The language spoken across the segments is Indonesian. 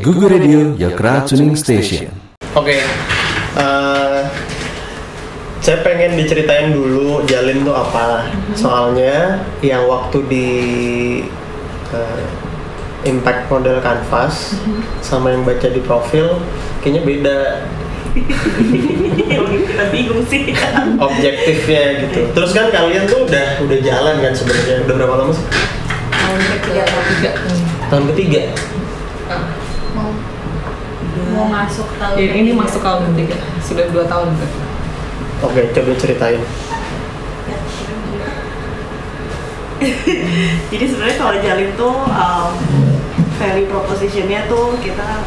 Google Radio, your crowd tuning station. Oke, eh, saya pengen diceritain dulu Jalin tuh apa. Soalnya yang waktu di eh, Impact Model Canvas sama yang baca di profil kayaknya beda kita bingung sih objektifnya gitu. Terus kan kalian tuh udah udah jalan kan sebenarnya. Udah berapa lama sih? tahun ketiga tahun tiga Tahun ketiga. Mau masuk tahun ini, ini masuk tahun ketiga sudah dua tahun berarti. Oke, coba ceritain. jadi sebenarnya kalau jalin tuh um, value propositionnya tuh kita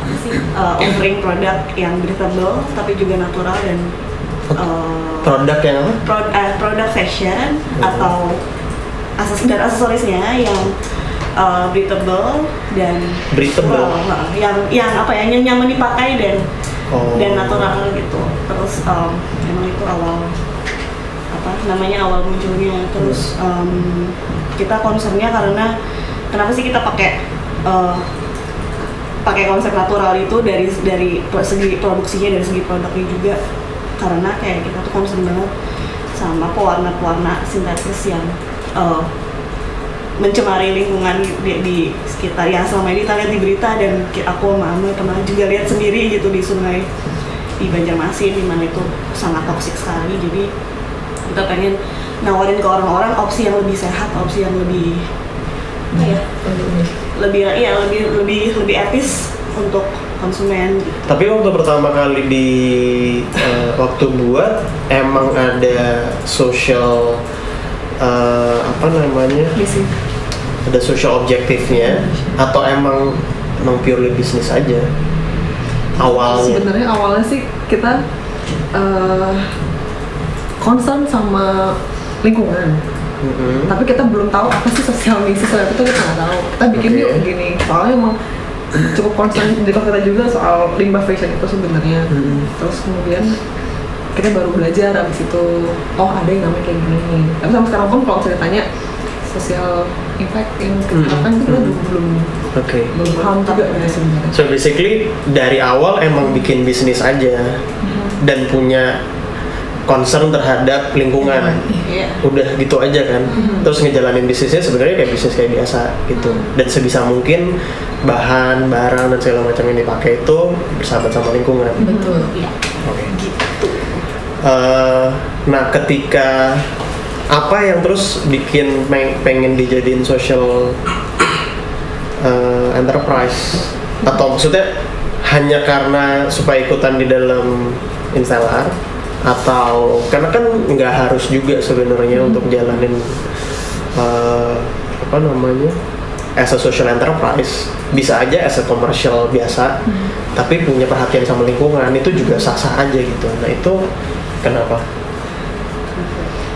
apa sih uh, offering produk yang breathable tapi juga natural dan uh, Produk yang apa? pro- eh, produk fashion atau akses dan aksesorisnya yang uh, breathable dan Breathable? Nah, yang yang apa ya yang nyaman dipakai dan Oh. dan natural gitu. Terus um, emang itu awal apa namanya awal munculnya. Terus um, kita concernnya karena kenapa sih kita pakai uh, pakai konsep natural itu dari dari segi produksinya dari segi produknya juga? Karena kayak kita tuh concern banget sama pewarna-pewarna sintetis yang uh, mencemari lingkungan di, di sekitar. Yang selama ini kita lihat di berita dan aku sama pernah juga lihat sendiri gitu di sungai di Banjarmasin di mana itu sangat toksik sekali. Jadi kita pengen nawarin ke orang-orang opsi yang lebih sehat opsi yang lebih ya lebih ya lebih lebih lebih etis untuk konsumen. Tapi waktu pertama kali di eh, waktu buat emang ada social eh, apa namanya? Ada social objektifnya atau emang emang purely bisnis aja awalnya? sebenarnya awalnya sih kita eh, concern sama lingkungan Mm-mm. tapi kita belum tahu apa sih sosial misi soal itu kita nggak tahu kita bikin Oke. yuk gini soalnya emang cukup concern di kita juga soal limbah fashion itu sebenarnya Hmm. terus kemudian kita baru belajar abis itu oh ada yang namanya kayak gini tapi sampai sekarang pun kalau ceritanya social impact yang kita Hmm. lakukan itu kita Hmm. belum belum Oke. belum paham juga ya sebenarnya So basically dari awal emang bikin bisnis aja dan punya concern terhadap lingkungan. Iya. Udah gitu aja kan. Terus ngejalanin bisnisnya sebenarnya kayak bisnis kayak biasa gitu. Dan sebisa mungkin bahan, barang dan segala macam yang dipakai itu bersahabat sama lingkungan. betul Iya. Eh, nah ketika apa yang terus bikin peng- pengen dijadiin social eh, enterprise? Atau maksudnya hanya karena supaya ikutan di dalam Instellar atau karena kan nggak harus juga sebenarnya untuk jalanin eh, apa namanya as a social enterprise. Bisa aja as a commercial biasa tapi punya perhatian sama lingkungan itu juga sah-sah aja gitu. Nah itu kenapa?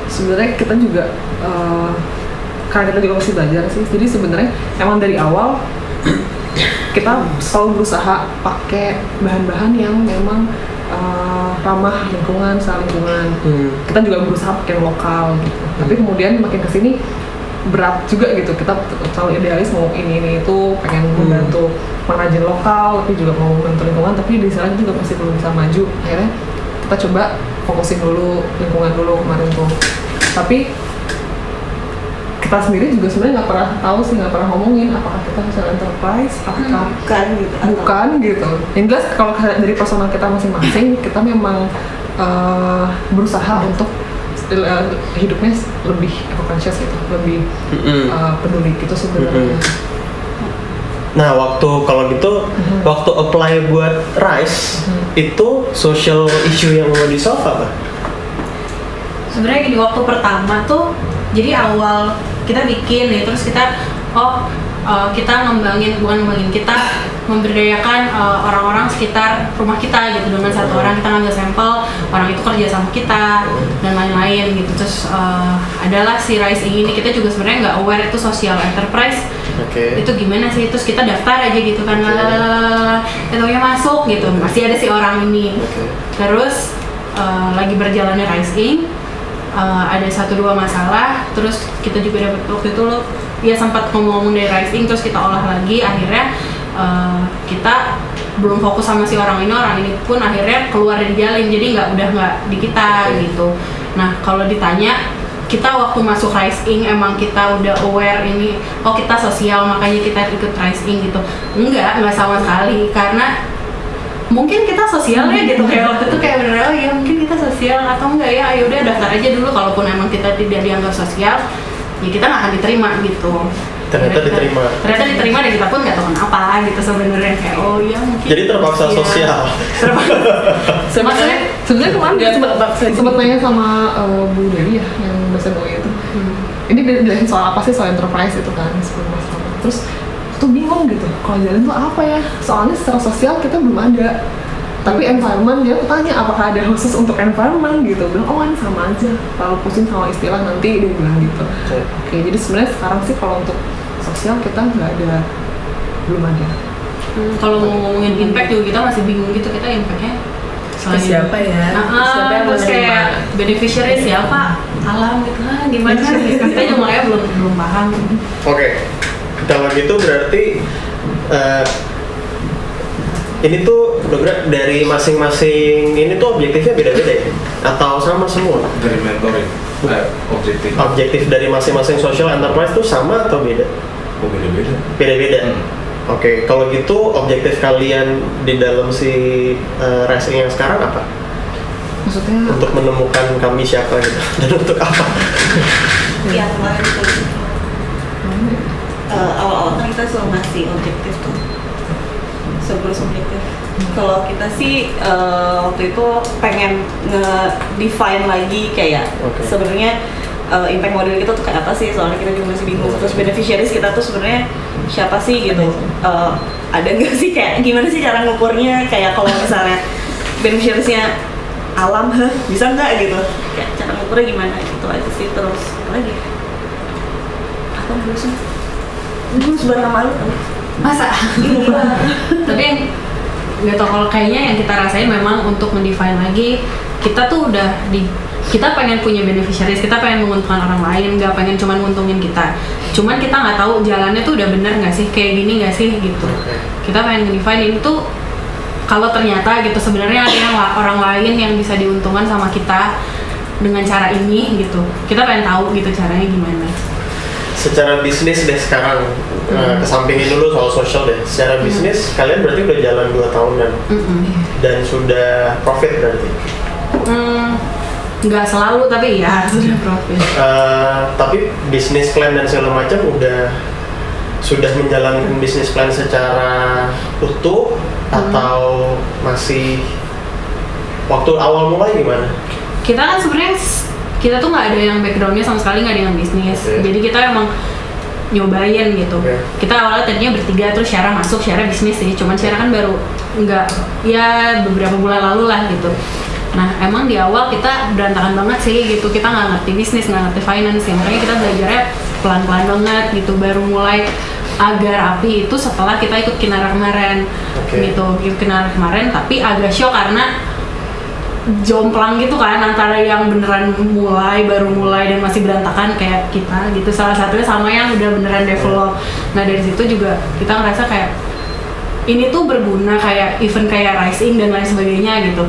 Sebenarnya kita juga eh, karena kita juga masih belajar sih. Jadi sebenarnya emang dari awal kita selalu berusaha pakai bahan-bahan yang memang eh, ramah lingkungan secara lingkungan. Hmm. kita juga berusaha pakai lokal gitu. Tapi kemudian makin ke sini berat juga gitu. Kita selalu idealis mau ini ini itu pengen Hmm. membantu pengrajin lokal tapi juga mau membantu lingkungan tapi di sana juga masih belum bisa maju. Akhirnya kita coba fokusin dulu lingkungan dulu kemarin tuh. Tapi kita sendiri juga sebenarnya nggak pernah tahu sih nggak pernah ngomongin apakah kita social enterprise apakah bukan gitu. Atau- bukan gitu. Yang jelas kalau dari personal kita masing-masing kita memang eh, berusaha untuk eh, hidupnya lebih conscious gitu lebih eh, peduli gitu sebenarnya. Mm-mm. Nah, waktu kalau gitu, Mhm. waktu apply buat Rice, Mhm. itu social issue yang mau di solve apa? sebenarnya di waktu pertama tuh jadi awal kita bikin nih terus kita oh uh, kita ngembangin bukan ngembangin kita memberdayakan uh, orang-orang sekitar rumah kita gitu dengan satu orang kita ngambil sampel orang itu kerja sama kita dan lain-lain gitu terus uh, adalah si Rising ini kita juga sebenarnya nggak aware itu social enterprise Oke. itu gimana sih? Terus kita daftar aja gitu kan lalalala masuk gitu. Masih ada si orang ini. Oke. terus uh, lagi berjalannya Rising uh, ada satu dua masalah. Terus kita juga dapat waktu itu lo ya sempat ngomong-ngomong dari Rising terus kita olah lagi. Akhirnya eh, kita belum fokus sama si orang ini. Orang ini pun akhirnya keluar dari jalin jadi nggak udah nggak di kita Oke. gitu. Nah kalau ditanya kita waktu masuk Rise Inc emang kita udah aware ini oh kita sosial makanya kita ikut Rise Inc gitu enggak nggak sama sekali karena mungkin kita sosial ya gitu kayak waktu itu kayak bener oh ya mungkin kita sosial atau enggak ya ayo udah daftar aja dulu kalaupun emang kita tidak dianggap sosial ya kita nggak akan diterima gitu Ternyata Kita- diterima. ternyata diterima dan kita pun nggak tahu kenapa gitu sebenarnya kayak oh ya mungkin Jadi terpaksa sosial. terpaksa maksudnya Sebenarnya kemarin sempat sempat nanya sama eh, Bu Dewi ya yang. Ini dia jelasin soal apa sih soal enterprise itu kan sebelum. Terus tuh bingung gitu. Kalau jalan tuh apa ya? Soalnya secara sosial kita belum ada. Tapi environment dia tanya apakah ada khusus untuk environment gitu. Bilang oh ini sama aja. Kalau pusing sama istilah nanti dia bilang gitu. Oke. Oke jadi sebenarnya sekarang sih kalau untuk sosial kita nggak ada belum ada. Hmm, kalau mau ngomongin impact juga kita masih bingung gitu kita impactnya Ke siapa ya? Ah, Siapa yang terus menerima? kayak beneficiary siapa alam gitu ah, gimana kita juga makanya belum belum paham Oke, kalau gitu berarti eh, ini tuh bener dari masing-masing ini tuh objektifnya beda-beda ya? Atau sama semua? Dari mentoring, eh, objektif. Objektif dari masing-masing social enterprise tuh sama atau beda? Oh beda-beda. Beda-beda. Hmm. Oke, kalau gitu objektif kalian di dalam si eh, racing yang sekarang apa? Maksudnya Untuk menemukan kami siapa gitu. Dan untuk apa? Iya kemarin itu. Eh, awal-awal kan kita selalu ngasih objektif tuh. Sebelum objektif kalau kita sih eh, waktu itu pengen nge-define lagi kayak Oke. sebenarnya eh, impact model kita tuh kayak apa sih? Soalnya kita juga masih bingung. Terus beneficiaries kita tuh sebenarnya siapa sih gitu? Eh, ada nggak sih kayak gimana sih cara ngukurnya? Kayak kalau misalnya beneficiariesnya alam hah bisa nggak gitu? Kayak cara ngukurnya gimana? Gitu aja sih terus apa lagi? Apa dulu sih gue sebenarnya malu tau masa? Tapi yang nggak tau kalau kayaknya yang kita rasain memang untuk mendefine lagi kita tuh udah di kita pengen punya beneficiaries kita pengen menguntungkan orang lain nggak pengen cuman nguntungin kita. Cuman kita nggak tahu jalannya tuh udah bener nggak sih kayak gini nggak sih gitu. Kita pengen define ini tuh kalau ternyata gitu sebenarnya ada yang orang lain yang bisa diuntungkan sama kita dengan cara ini gitu kita pengen tahu gitu caranya gimana Secara bisnis deh sekarang, eh, kesampingin dulu soal social deh. Secara bisnis kalian berarti udah jalan 2 tahunan Mm-mm. dan sudah profit berarti. Hmm, nggak selalu tapi ya sudah profit. Eh, tapi bisnis plan dan segala macam udah sudah menjalankan bisnis plan secara utuh atau masih waktu awal mulai gimana? Kita kan sebenarnya kita tuh nggak ada yang backgroundnya sama sekali nggak ada yang bisnis. Oke. Jadi kita emang nyobain gitu. Oke. Kita awalnya tadinya bertiga terus Syara masuk, Syara bisnis sih. Cuman Syara kan baru nggak ya beberapa bulan lalu lah gitu. Nah emang di awal kita berantakan banget sih gitu. Kita nggak ngerti bisnis, nggak ngerti finance. Ya, makanya kita belajarnya pelan-pelan banget gitu. Baru mulai agak rapi itu setelah kita ikut kinara kemarin. Oke. gitu ikut kinara kemarin tapi agak shock karena jomplang gitu kan antara yang beneran mulai baru mulai dan masih berantakan kayak kita gitu. Salah satunya sama yang udah beneran develop. Nah dari situ juga kita ngerasa kayak ini tuh berguna kayak event kayak rising dan lain sebagainya gitu.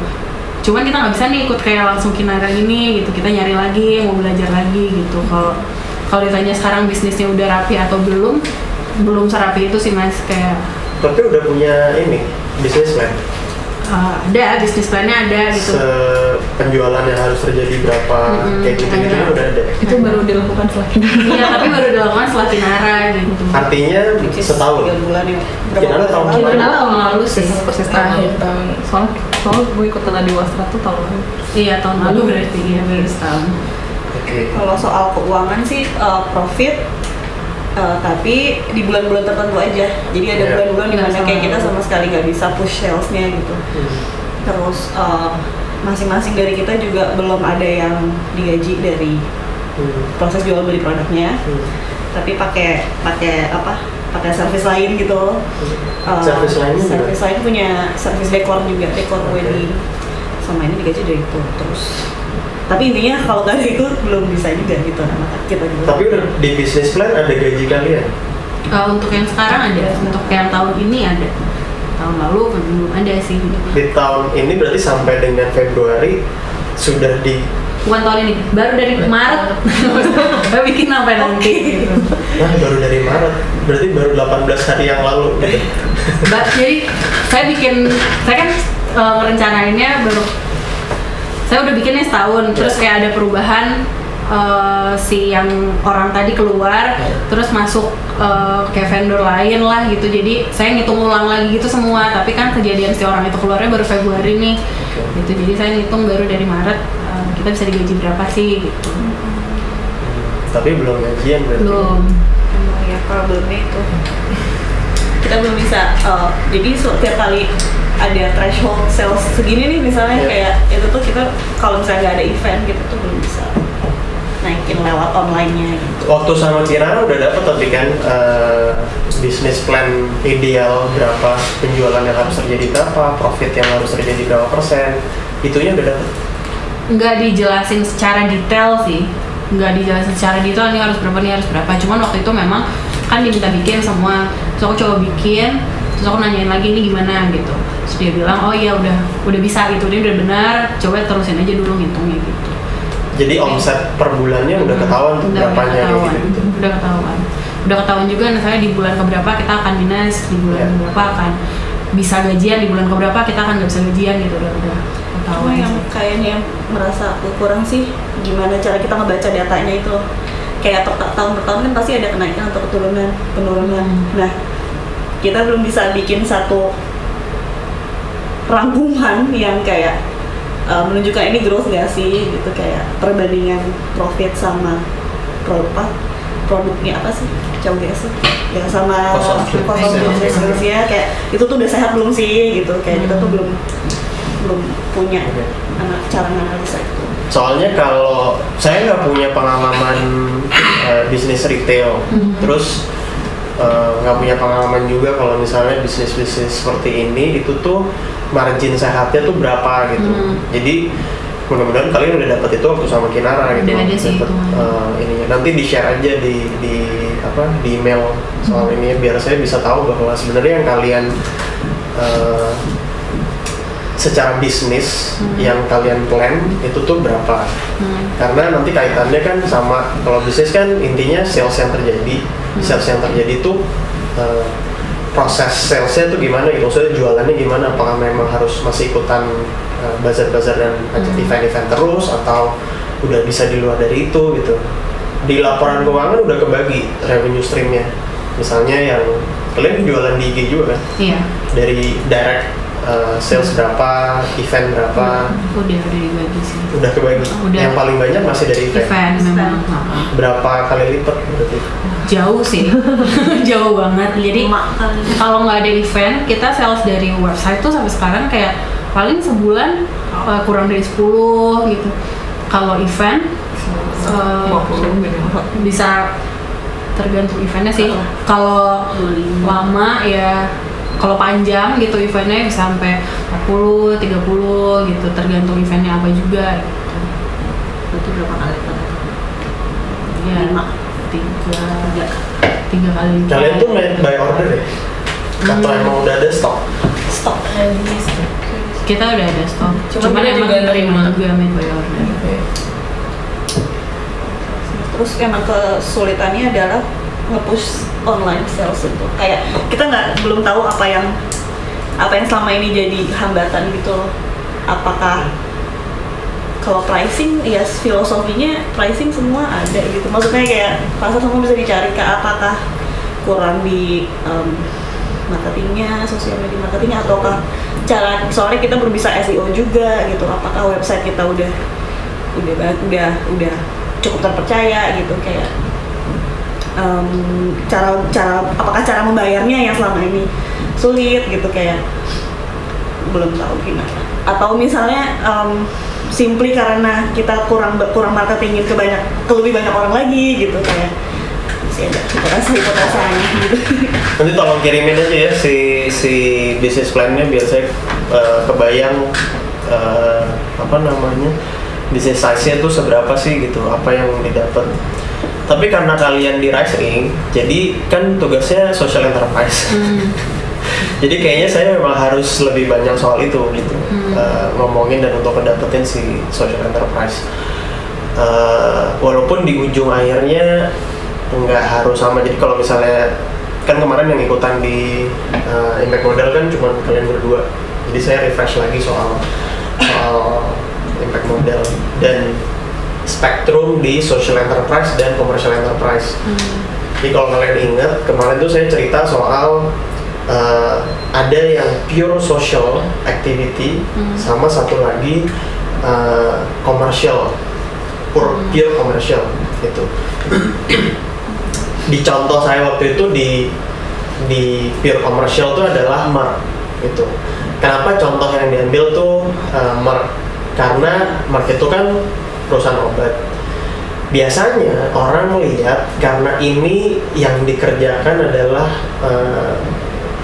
Cuman kita nggak bisa nih ikut kayak langsung kinara ini gitu. Kita nyari lagi mau belajar lagi gitu. Kalau kalau ditanya sekarang bisnisnya udah rapi atau belum belum serapi itu sih mas kayak Tapi udah punya ini bisnis plan. uh, ada bisnis plannya ada gitu Se penjualan yang harus terjadi berapa Mm-mm, kayak gitu gitu udah ada. itu baru dilakukan setelah Iya, tapi baru dilakukan setelah Kinara gitu. Artinya setahun. tiga bulan ya Kinara tahun lalu? Kinara tahun lalu sih. persis Akhir tahun soalnya soalnya gue ikut di Wastra tuh tahun lalu Iya, tahun lalu berarti ya baru setahun. Oke. Kalau soal keuangan sih uh, profit uh, tapi di bulan-bulan tertentu aja. Jadi ada Iya. bulan-bulan di Nggak mana kayak kita sama sekali nggak bisa push salesnya gitu. Hmm. Terus uh, masing-masing dari kita juga belum ada yang digaji dari Hmm. proses jual beli produknya, Hmm. tapi pakai pakai apa? Pakai service lain gitu. Uh, Service lainnya gimana? Service lain punya service dekor juga, dekor Oke. wedding. Sama ini digaji dari itu terus. Tapi intinya kalau nggak ada itu belum bisa juga gitu kita juga. Tapi udah di bisnis plan ada gaji kalian. Eh, untuk yang sekarang ada, untuk yang tahun ini ada. Tahun lalu belum ada sih. Di tahun ini berarti sampai dengan Februari sudah di Bukan tahun ini, baru dari Maret. Kita bikin sampai nanti. Gitu. Nah, baru dari Maret. Berarti baru 18 hari yang lalu gitu. Jadi saya bikin, saya kan eh, ngerencanainnya baru, saya udah bikinnya setahun, terus kayak ada perubahan eh, si yang orang tadi keluar, terus masuk eh, kayak vendor lain lah gitu. Jadi saya ngitung ulang lagi gitu semua, tapi kan kejadian si orang itu keluarnya baru Februari nih, gitu. Jadi saya ngitung baru dari Maret eh, kita bisa digaji berapa sih gitu. Tapi belum gajian berarti. Belum. Emang ya problemnya itu kita belum bisa uh, jadi so- tiap kali ada threshold sales segini nih misalnya Iya. kayak itu tuh kita kalau misalnya nggak ada event kita tuh belum bisa naikin lewat online-nya gitu. Waktu sama Kirana udah dapet tapi kan eh, bisnis plan ideal berapa penjualan yang harus terjadi berapa, profit yang harus terjadi berapa persen, itunya udah dapet. nggak dijelasin secara detail sih nggak dijelasin secara detail ini harus berapa ini harus berapa cuman waktu itu memang kan diminta bikin semua terus aku coba bikin terus aku nanyain lagi ini gimana gitu terus dia bilang oh iya udah udah bisa gitu dia udah benar coba terusin aja dulu ngitungnya gitu Jadi omset per bulannya udah ketahuan tuh udah, udah berapanya kayak ketahuan gitu. udah ketahuan udah ketahuan juga misalnya di bulan keberapa kita akan minus di bulan Ya. berapa akan bisa gajian di bulan keberapa kita akan nggak bisa gajian gitu udah udah Cuma ketahuan yang kayaknya merasa aku kurang sih gimana cara kita ngebaca datanya itu. Kayak tahun per tahun kan pasti ada kenaikan atau keturunan, penurunan. Hmm. Nah, kita belum bisa bikin satu rangkuman yang kayak uh, menunjukkan ini growth gak sih? Gitu kayak perbandingan profit sama produk produknya apa sih? Jauh gak sih ya sama Cost of ratio-nya kayak itu tuh udah sehat belum sih? Gitu kayak kita tuh Hmm. belum belum punya Oke. anak cara menganalisa itu. Soalnya kalau saya nggak punya pengalaman eh, bisnis retail, Mhm. terus eh, nggak punya pengalaman juga kalau misalnya bisnis bisnis seperti ini itu tuh margin sehatnya tuh berapa gitu. Mhm. Jadi mudah-mudahan kalian udah dapat itu waktu sama Kinara gitu. Udah ada sih Dapet, itu. eh, ininya. Nanti di share aja di di apa di email soal ini biar saya bisa tahu bahwa sebenarnya yang kalian eh, secara bisnis Hmm. yang kalian plan itu tuh berapa Hmm. karena nanti kaitannya kan sama kalau bisnis kan intinya sales yang terjadi Hmm. sales yang terjadi itu eh, proses salesnya tuh gimana gitu maksudnya jualannya gimana apakah memang harus masih ikutan eh, bazar-bazar dan Hmm. event-event terus atau udah bisa di luar dari itu gitu di laporan keuangan udah kebagi revenue streamnya misalnya yang kalian jualan di IG juga kan iya dari direct uh, sales berapa, event berapa, udah udah dibagi sih udah kebagi. Udah. Yang paling banyak masih dari event. event memang Berapa kali lipat berarti? jauh sih jauh banget jadi kalau nggak ada event kita sales dari website tuh sampai sekarang kayak paling sebulan uh, kurang dari 10 gitu kalau event eh, 50 minimal. bisa tergantung eventnya sih kalau 25. lama ya kalau panjang gitu eventnya bisa sampai 40, 30 gitu tergantung eventnya apa juga gitu. berarti berapa kali lipat ya Lima. tiga tiga tiga kali lipat. Kalian tuh made by order ya? Atau Hmm. emang udah ada stok? stok kita udah ada stok Cuman cuman emang nerima. juga made by order terus emang kesulitannya adalah nge-push online sales itu. Kayak kita nggak belum tahu apa yang apa yang selama ini jadi hambatan gitu apakah kalau pricing ya filosofinya pricing semua ada gitu. Maksudnya kayak pasar semua bisa dicari ke apakah kurang di em, marketingnya sosial media marketingnya ataukah cara soalnya kita belum bisa SEO juga gitu. Apakah website kita udah udah udah udah cukup terpercaya gitu kayak em, cara cara apakah cara membayarnya yang selama ini sulit gitu kayak belum tahu gimana atau misalnya em, simply karena kita kurang kurang marketingin ke banyak ke lebih banyak orang lagi gitu kayak gitu Nanti tolong kirimin aja ya si si bisnis plan-nya biar saya eh, kebayang eh, apa namanya bisnis size-nya tuh seberapa sih gitu, apa yang didapat. Tapi karena kalian di Rising jadi kan tugasnya social enterprise. Hmm. jadi kayaknya saya memang harus lebih banyak soal itu gitu. Eh, ngomongin dan untuk mendapetin si social enterprise. Eh, walaupun di ujung akhirnya nggak harus sama. Jadi kalau misalnya kan kemarin yang ikutan di eh, impact model kan cuma kalian berdua. Jadi saya refresh lagi soal soal impact model. Dan spektrum di social enterprise dan commercial enterprise jadi kalau kalian ingat kemarin tuh saya cerita soal eh, ada yang pure social activity sama satu lagi eh, commercial pure, pure commercial gitu. di contoh saya waktu itu di di pure commercial itu adalah Merck gitu. Kenapa contoh yang diambil tuh eh, Merck? Karena Merck itu kan perusahaan obat. Biasanya orang melihat karena ini yang dikerjakan adalah eh,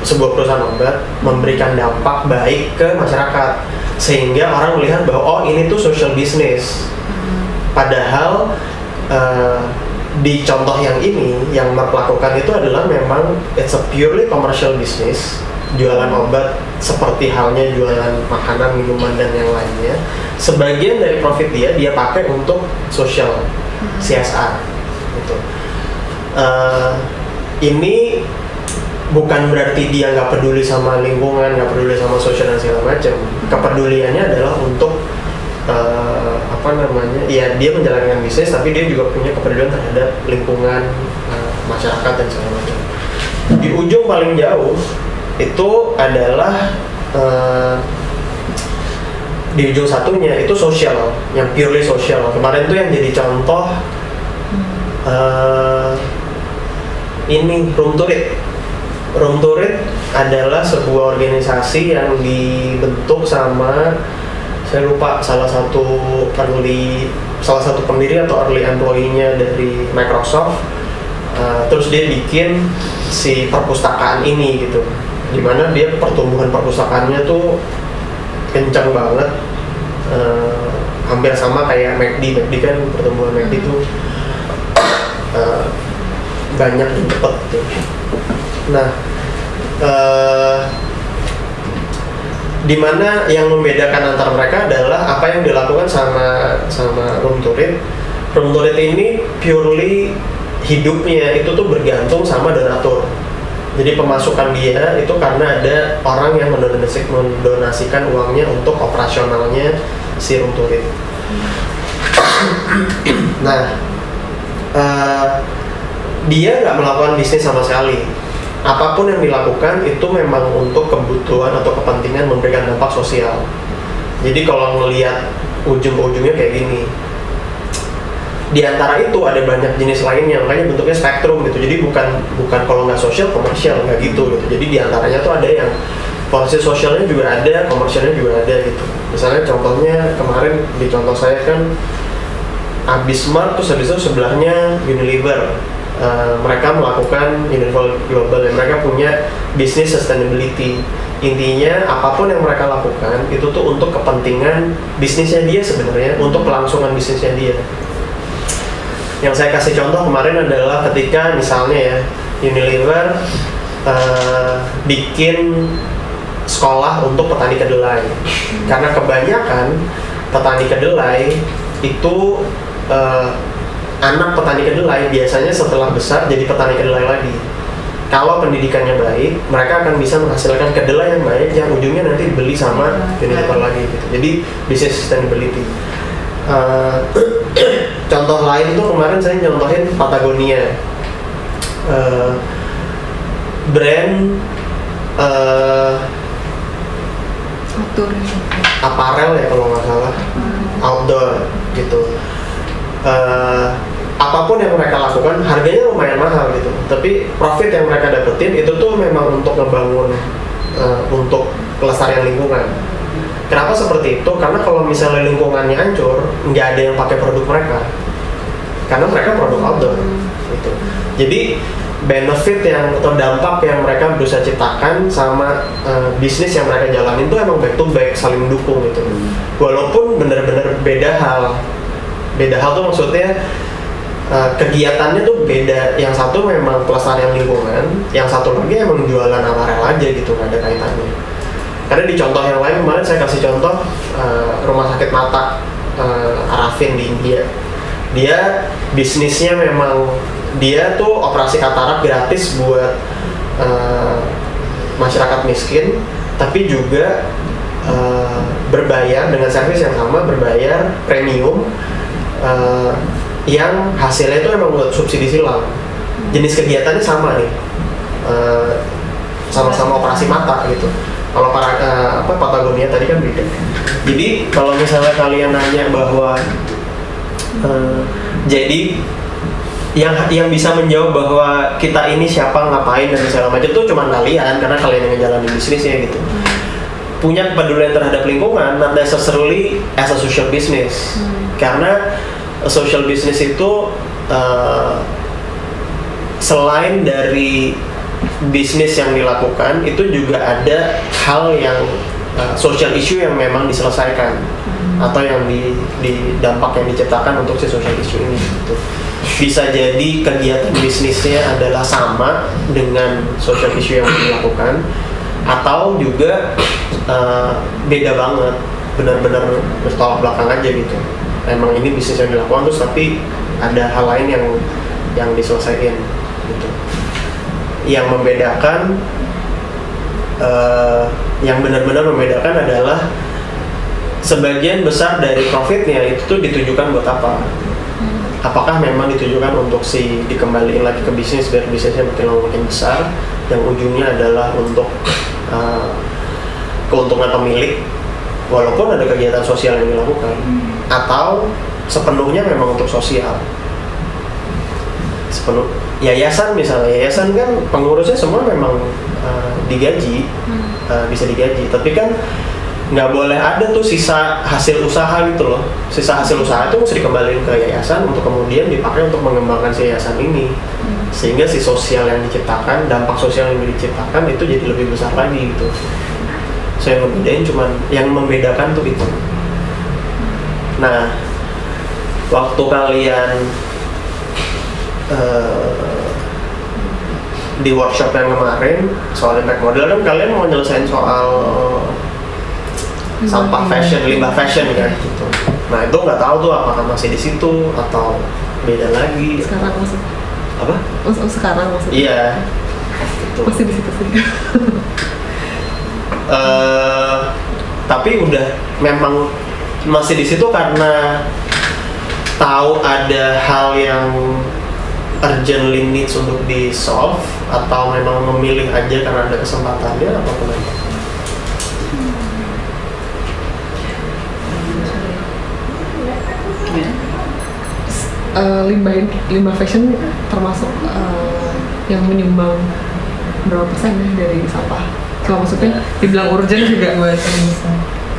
sebuah perusahaan obat memberikan dampak baik ke masyarakat. Sehingga orang melihat bahwa oh ini tuh social business. Padahal eh, di contoh yang ini yang Merck lakukan itu adalah memang it's a purely commercial business jualan obat seperti halnya jualan makanan minuman dan yang lainnya sebagian dari profit dia dia pakai untuk sosial CSR gitu. Eh, ini bukan berarti dia nggak peduli sama lingkungan, nggak peduli sama sosial dan segala macam. Kepeduliannya adalah untuk eh, apa namanya? Ya dia menjalankan bisnis, tapi dia juga punya kepedulian terhadap lingkungan, eh, masyarakat dan segala macam. Di ujung paling jauh itu adalah eh, di ujung satunya itu sosial, yang purely sosial. Kemarin tuh yang jadi contoh eh, ini Room to Read. Room to Read adalah sebuah organisasi yang dibentuk sama saya lupa salah satu early salah satu pendiri atau early employee-nya dari Microsoft. Eh, terus dia bikin si perpustakaan ini gitu, di mana dia pertumbuhan perpustakaannya tuh kencang banget. Eh, hampir sama kayak McD McD kan pertumbuhan McD itu eh, banyak dan cepet gitu. nah eh, di mana yang membedakan antara mereka adalah apa yang dilakukan sama sama room to read room to read ini purely hidupnya itu tuh bergantung sama donatur jadi pemasukan dia itu karena ada orang yang mendonasi- mendonasikan uangnya untuk operasionalnya si room. Nah, eh, dia nggak melakukan bisnis sama sekali. Apa pun yang dilakukan itu memang untuk kebutuhan atau kepentingan memberikan dampak sosial. Jadi kalau melihat ujung-ujungnya kayak gini, di antara itu ada banyak jenis lainnya makanya bentuknya spektrum gitu. Jadi bukan bukan kalau nggak sosial komersial nggak gitu gitu. Jadi di antaranya tuh ada yang porsi sosialnya juga ada komersialnya juga ada gitu. Misalnya contohnya kemarin di contoh saya kan abis Smart terus habis itu sebelahnya Unilever. Eh, mereka melakukan Unilever Global dan mereka punya bisnis sustainability. Intinya apa pun yang mereka lakukan itu tuh untuk kepentingan bisnisnya dia sebenarnya untuk kelangsungan bisnisnya dia yang saya kasih contoh kemarin adalah ketika misalnya ya Unilever eh, bikin sekolah untuk petani kedelai. Karena kebanyakan petani kedelai itu eh, anak petani kedelai biasanya setelah besar jadi petani kedelai lagi. Kalau pendidikannya baik mereka akan bisa menghasilkan kedelai yang baik yang ujungnya nanti dibeli sama Unilever lagi gitu. Jadi bisnis sustainability. Eh, contoh lain itu kemarin saya nyontohin Patagonia. Eh, brand eh, Outdoor aparel ya kalau nggak salah. Outdoor gitu. Eh, apa pun yang mereka lakukan harganya lumayan mahal gitu. Tapi profit yang mereka dapetin itu tuh memang untuk ngebangun eh, untuk kelestarian lingkungan kenapa seperti itu? Karena kalau misalnya lingkungannya hancur nggak ada yang pakai produk mereka. Karena mereka produk outdoor gitu. Jadi benefit yang atau dampak yang mereka berusaha ciptakan sama eh, bisnis yang mereka jalanin itu emang back to back saling mendukung gitu. Walaupun benar-benar beda hal. Beda hal tuh maksudnya uh, kegiatannya tuh beda. Yang satu memang pelestarian lingkungan yang satu lagi emang jualan aparel aja gitu. Nggak ada kaitannya karena di contoh yang lain kemarin saya kasih contoh uh, rumah sakit mata uh, Arafin di India. Dia bisnisnya memang dia tuh operasi katarak gratis buat uh, masyarakat miskin tapi juga uh, berbayar dengan servis yang sama berbayar premium uh, yang hasilnya itu memang buat subsidi silang. Jenis kegiatannya sama nih uh, sama-sama operasi mata gitu kalau para uh, apa Patagonia tadi kan beda. Jadi kalau misalnya kalian nanya bahwa uh, jadi yang yang bisa menjawab bahwa kita ini siapa ngapain dan segala macam itu cuma kalian karena kalian yang ngejalanin bisnisnya gitu. Punya kepedulian terhadap lingkungan not necessarily as a social business. Karena a social business itu uh, selain dari bisnis yang dilakukan itu juga ada hal yang uh, social issue yang memang diselesaikan. Atau yang di, di dampak yang diciptakan untuk si social issue ini gitu. bisa jadi kegiatan bisnisnya adalah sama dengan social issue yang dilakukan atau juga uh, beda banget. Benar-benar bertolak belakang aja gitu. Emang ini bisnis yang dilakukan terus tapi ada hal lain yang yang diselesaikan gitu yang membedakan uh, yang benar-benar membedakan adalah sebagian besar dari profitnya itu tuh ditujukan buat apa? Apakah memang ditujukan untuk si dikembaliin lagi ke bisnis biar bisnisnya makin lama makin besar yang ujungnya adalah untuk uh, keuntungan pemilik walaupun ada kegiatan sosial yang dilakukan. Atau sepenuhnya memang untuk sosial sepenuh yayasan misalnya. Yayasan kan pengurusnya semua memang uh, digaji. Uh, bisa digaji. Tapi kan nggak boleh ada tuh sisa hasil usaha gitu loh. Sisa hasil usaha itu mesti dikembalikan ke yayasan untuk kemudian dipakai untuk mengembangkan si yayasan ini. Sehingga si sosial yang diciptakan dampak sosial yang diciptakan itu jadi lebih besar lagi gitu. Saya membedain cuman yang membedakan tuh itu. Nah waktu kalian uh, di workshop yang kemarin soal impact model kan kalian mau nyelesain soal sampah fashion limbah fashion kan gitu. Nah itu nggak tahu tuh apakah masih di situ atau beda lagi. Sekarang masih apa? Oh, oh, sekarang masih iya. Gitu. masih di situ sih. Eh, tapi udah memang masih di situ karena tahu ada hal yang urgently needs untuk di solve atau memang memilih aja karena ada kesempatannya apa kenapa? Eh, limbah limbah fashion termasuk eh, yang menyumbang berapa persen ya dari sampah? Kalau maksudnya dibilang urgent juga.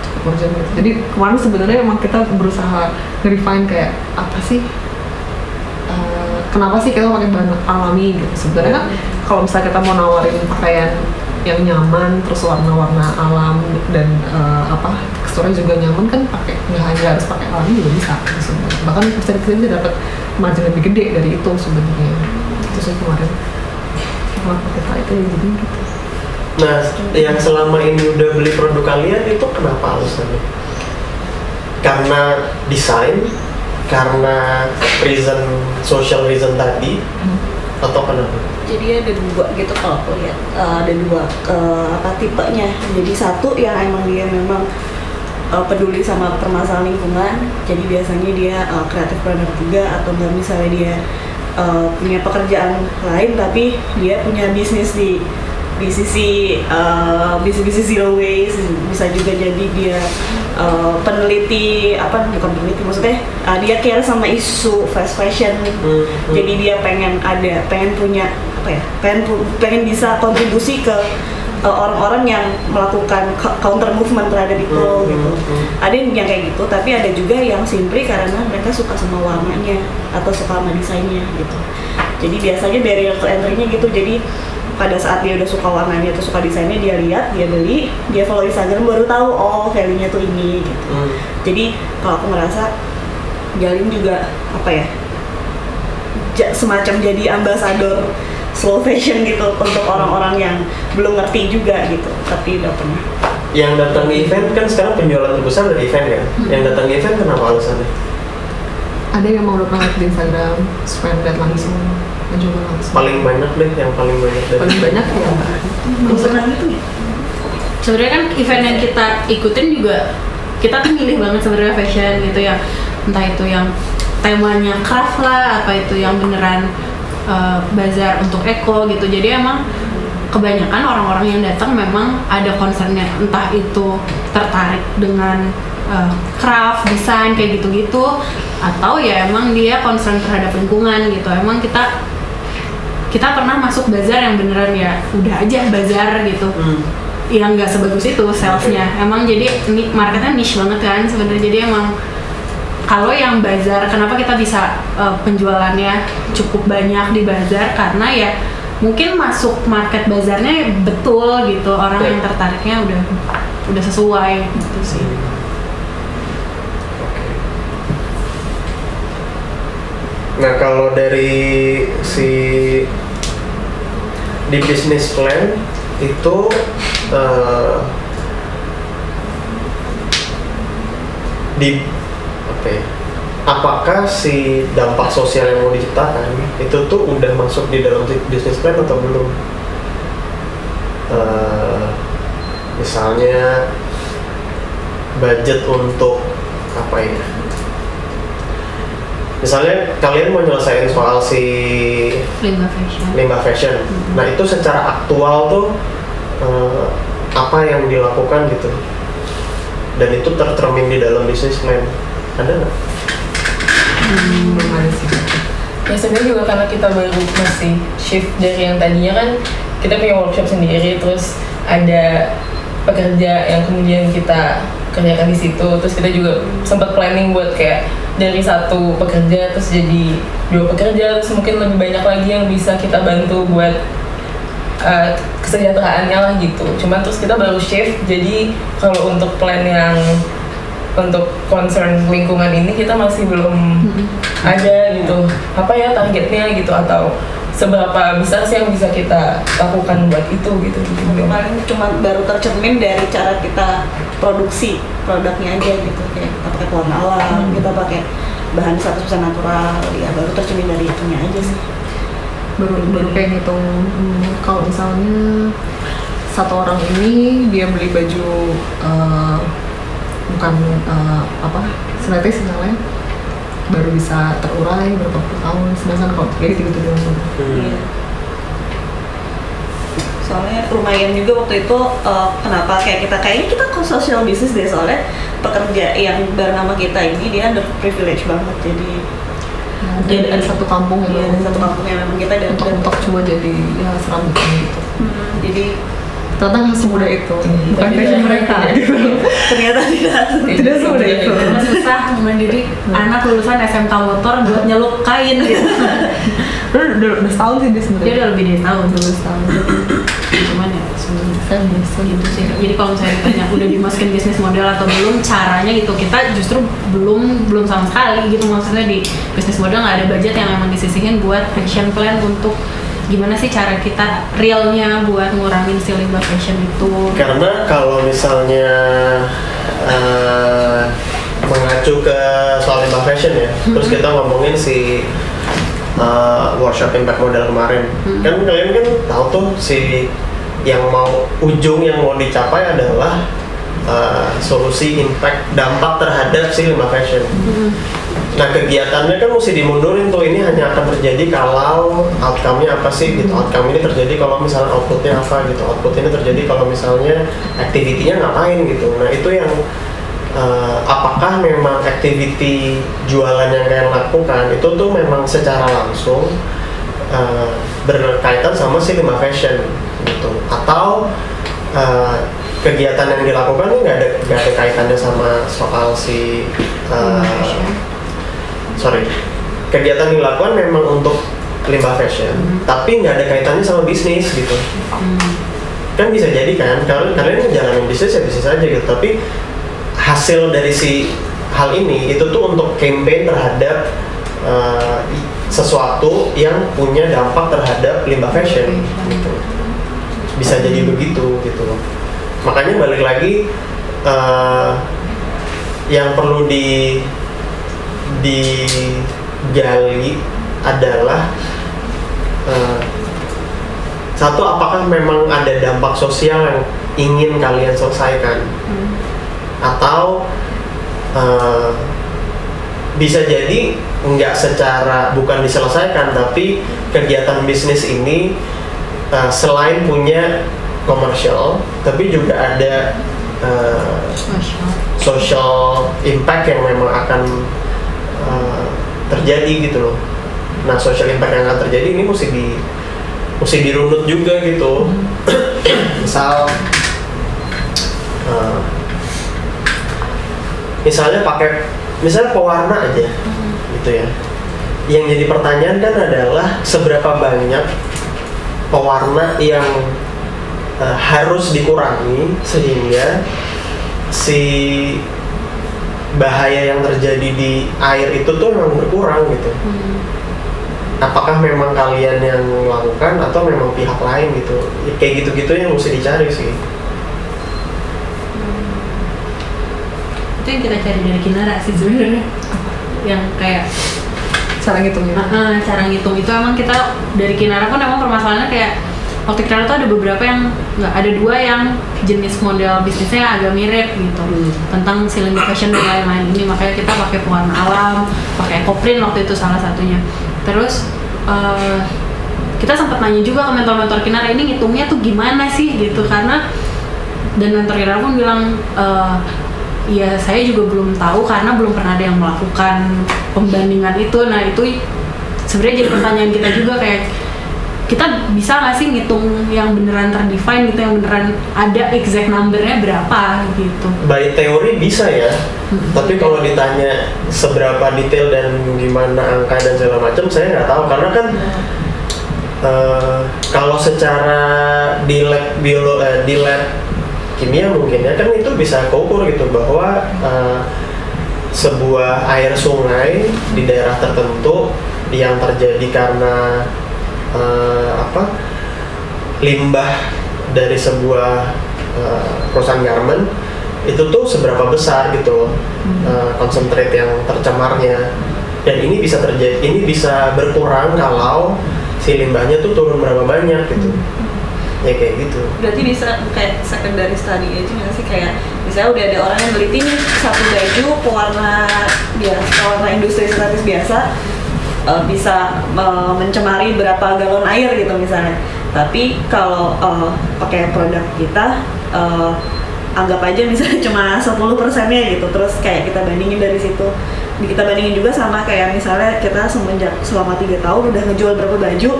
Cukup urgent. Jadi kemarin sebenarnya emang kita berusaha nge-refine kayak apa sih kenapa sih kita pakai bahan alami gitu? Sebenarnya kan kalau misalnya kita mau nawarin pakaian yang nyaman terus warna-warna alam dan eh, apa teksturnya juga nyaman kan pakai nggak hanya harus pakai alami juga bisa gitu sebenarnya. bahkan bisa kita bisa dapat margin lebih gede dari itu sebenarnya. Itu sih kemarin. Kenapa kita itu ya jadi gitu. Nah, yang selama ini udah beli produk kalian itu kenapa alasannya? Karena desain, karena reason social reason tadi, atau kenapa? jadi ada dua gitu kalau aku lihat. Eh, ada dua eh, apa tipenya. Jadi satu yang emang dia memang eh, peduli sama permasalahan lingkungan. Jadi biasanya dia kreatif planner juga atau enggak misalnya dia eh, punya pekerjaan lain tapi dia punya bisnis di di sisi eh, bisnis-bisnis zero waste bisa juga jadi dia eh, peneliti apa bukan peneliti maksudnya eh, dia care sama isu fast fashion Hmm, hmm. jadi dia pengen ada pengen punya apa ya pengen pengen bisa kontribusi ke uh, orang-orang yang melakukan co- counter movement terhadap itu Hmm, gitu hmm, hmm. ada yang yang kayak gitu tapi ada juga yang simply karena mereka suka sama warnanya atau suka sama desainnya gitu jadi biasanya barrier to entry-nya gitu jadi pada saat dia udah suka warnanya atau suka desainnya dia lihat dia beli dia follow Instagram baru tahu oh value-nya tuh ini gitu. Hmm. jadi kalau aku ngerasa Jalin juga apa ya ja- semacam jadi ambasador slow fashion gitu untuk orang-orang yang belum ngerti juga gitu tapi udah pernah. Yang datang ke event kan sekarang penjualan terbesar dari event kan yang datang ke event kenapa alasannya? Ada yang mau lihat di Instagram lihat langsung mencoba langsung. Paling banyak deh yang paling banyak dari paling banyak ya. Pernah gitu ya? Sebenarnya kan event yang kita ikutin juga kita tuh milih banget sebenarnya fashion gitu ya. Entah itu yang temanya craft lah apa itu yang beneran uh, bazar untuk eco gitu. Jadi emang kebanyakan orang-orang yang datang memang ada concernnya. Entah itu tertarik dengan uh, craft desain kayak gitu-gitu atau ya emang dia concern terhadap lingkungan gitu. Emang kita kita pernah masuk bazar yang beneran ya udah aja bazar gitu. Hmm. yang nggak sebagus itu salesnya emang jadi ini marketnya niche banget kan sebenarnya. Jadi emang kalau yang bazar kenapa kita bisa uh, penjualannya cukup banyak di bazar? Karena ya mungkin masuk market bazarnya betul gitu. Orang yang tertariknya udah udah sesuai gitu sih Nah kalau dari si di business plan itu eh, di apa ya? Apakah si dampak sosial yang mau diciptakan itu tuh udah masuk di dalam business plan atau belum? Eh, misalnya budget untuk apa ya? Misalnya kalian mau nyelesain soal si limbah fashion limbah fashion. Nah itu secara aktual tuh eh, apa yang dilakukan gitu? Dan itu tercermin di dalam bisnis plan. Ada nggak? sih Ya sebenarnya juga karena kita baru masih shift dari yang tadinya kan kita punya workshop sendiri terus ada pekerja yang kemudian kita kerjakan di situ. Terus kita juga sempat planning buat kayak dari satu pekerja terus jadi dua pekerja terus mungkin lebih banyak lagi yang bisa kita bantu buat uh, kesejahteraannya lah gitu. Cuman terus kita baru shift jadi kalau untuk plan yang untuk concern lingkungan ini kita masih belum ada gitu. Apa ya targetnya gitu? Atau seberapa besar sih yang bisa kita lakukan buat itu gitu paling cuma baru tercermin dari cara kita produksi produknya aja gitu kayak kita pakai pewarna alam kita pakai bahan 100% natural ya baru tercermin dari itunya aja sih. Baru baru kayak ngitung hmm, kalau misalnya satu orang ini dia beli baju eh, bukan eh, apa sintetis misalnya baru bisa terurai berapa puluh tahun sedangkan kalau kayak gitu gitu doang Iya. soalnya lumayan juga waktu itu eh, kenapa kayak kita kayaknya kita kok social business deh soalnya pekerja yang bernama kita ini dia under privilege banget jadi Nah, jadi ada satu kampung yang Iya, ada satu kampung yang memang kita dan untuk untuk cuma jadi ya serambitan gitu. Hmm, jadi ternyata nggak semudah itu. Bukan tapi passion mereka gitu. Ternyata tidak. Tidak semudah itu. Karena susah mendidik anak lulusan SMK motor buat nyeluk kain gitu. Udah, udah, udah setahun sih dia dia sebenarnya udah lebih dari tahun udah setahun. Cuman ya sebenarnya gitu sih jadi kalau misalnya ditanya udah dimasukin bisnis model atau belum? Caranya gitu kita justru belum belum sama sekali gitu. Maksudnya di bisnis model nggak ada budget yang emang disisihin buat action plan untuk gimana sih cara kita realnya buat ngurangin si limbah fashion itu? Karena kalau misalnya eh, mengacu ke soal limbah fashion ya, terus kita ngomongin si eh, workshop impact model kemarin, kan kalian kan tahu tuh si yang mau ujung yang mau dicapai adalah eh, solusi impact dampak terhadap si limbah fashion. Nah kegiatannya kan mesti dimundurin tuh ini hanya akan terjadi kalau outcome-nya apa sih gitu. Outcome ini terjadi kalau misalnya outputnya apa gitu. Output ini terjadi kalau misalnya activity-nya ngapain gitu. Nah itu yang eh, apakah memang activity jualan yang kalian lakukan itu tuh memang secara langsung eh, berkaitan sama si limbah fashion gitu. Atau eh, kegiatan yang dilakukan ini nggak ada nggak ada kaitannya sama soal si fashion. Sorry. Kegiatan yang dilakukan memang untuk limbah fashion. Tapi nggak ada kaitannya sama bisnis gitu. Kan bisa jadi kan kalian kalian ngejalanin bisnis ya bisnis aja gitu. Tapi hasil dari si hal ini itu tuh untuk campaign terhadap uh, sesuatu yang punya dampak terhadap limbah fashion gitu. bisa jadi begitu gitu. Loh makanya balik lagi eh, yang perlu di digali adalah eh, satu apakah memang ada dampak sosial yang ingin kalian selesaikan? Atau eh, bisa jadi nggak secara bukan diselesaikan tapi kegiatan bisnis ini eh, selain punya komersial tapi juga ada eh, social impact yang memang akan uh, terjadi gitu loh. Nah, social impact yang akan terjadi ini mesti di mesti dirunut juga gitu. Misal uh, misalnya pakai misalnya pewarna aja gitu ya. Yang jadi pertanyaan kan adalah seberapa banyak pewarna yang uh, harus dikurangi sehingga si bahaya yang terjadi di air itu tuh memang berkurang gitu. Apakah memang kalian yang melakukan atau memang pihak lain gitu? Ya, kayak gitu-gitu yang mesti dicari sih. itu yang kita cari dari Kinara sih sebenarnya yang kayak cara ngitungnya Ah, ah, cara ngitung itu emang kita dari Kinara pun emang permasalahannya kayak waktu Kinara tuh ada beberapa yang nggak ada dua yang jenis model bisnisnya agak mirip gitu. Tentang cylinder fashion dan lain-lain. Ini makanya kita pakai pewarna alam pakai ekoprint waktu itu salah satunya. Terus eh, kita sempat nanya juga ke mentor-mentor Kinara ini ngitungnya tuh gimana sih? Gitu karena dan mentor Kinara pun bilang eh, ya saya juga belum tahu karena belum pernah ada yang melakukan pembandingan itu. Nah itu sebenarnya jadi pertanyaan kita juga kayak kita bisa nggak sih ngitung yang beneran terdefine gitu yang beneran ada exact numbernya berapa gitu? By teori bisa ya, tapi kalau ditanya seberapa detail dan gimana angka dan segala macam, saya nggak tahu. Karena kan eh, kalau secara di lab biolo eh, di lab kimia mungkin ya kan itu bisa keukur gitu bahwa eh, sebuah air sungai di daerah tertentu yang terjadi karena eh, apa limbah dari sebuah eh, perusahaan garment itu tuh seberapa besar gitu eh, konsentrat yang tercemarnya. Dan ini bisa terjadi ini bisa berkurang kalau si limbahnya tuh turun berapa banyak gitu. Ya kayak gitu. Berarti bisa kayak secondary study aja nggak sih? Kayak misalnya udah ada orang yang nih satu baju pewarna biasa pewarna industri sintetis biasa eh, bisa eh, mencemari berapa galon air gitu misalnya. Tapi kalau eh, pakai produk kita eh, anggap aja misalnya cuma 10 persennya gitu terus kayak kita bandingin dari situ kita bandingin juga sama kayak misalnya kita semenjak selama tiga tahun udah ngejual berapa baju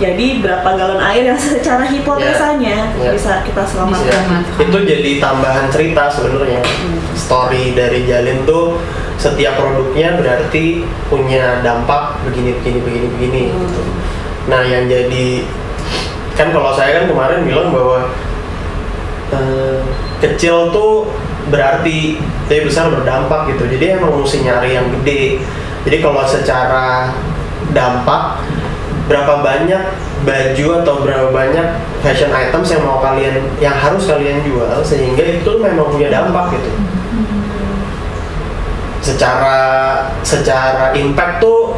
jadi berapa galon air yang secara hipotesanya Ya. bisa kita selamatkan itu jadi tambahan cerita sebenarnya story dari Jalin tuh setiap produknya berarti punya dampak begini begini begini begini Hmm. gitu. nah yang jadi kan kalau saya kan kemarin bilang bahwa eh, kecil tuh berarti tapi besar berdampak gitu. Jadi emang mesti nyari yang gede. Jadi kalau secara dampak berapa banyak baju atau berapa banyak fashion items yang mau kalian yang harus kalian jual sehingga itu memang punya dampak gitu. Secara secara impact tuh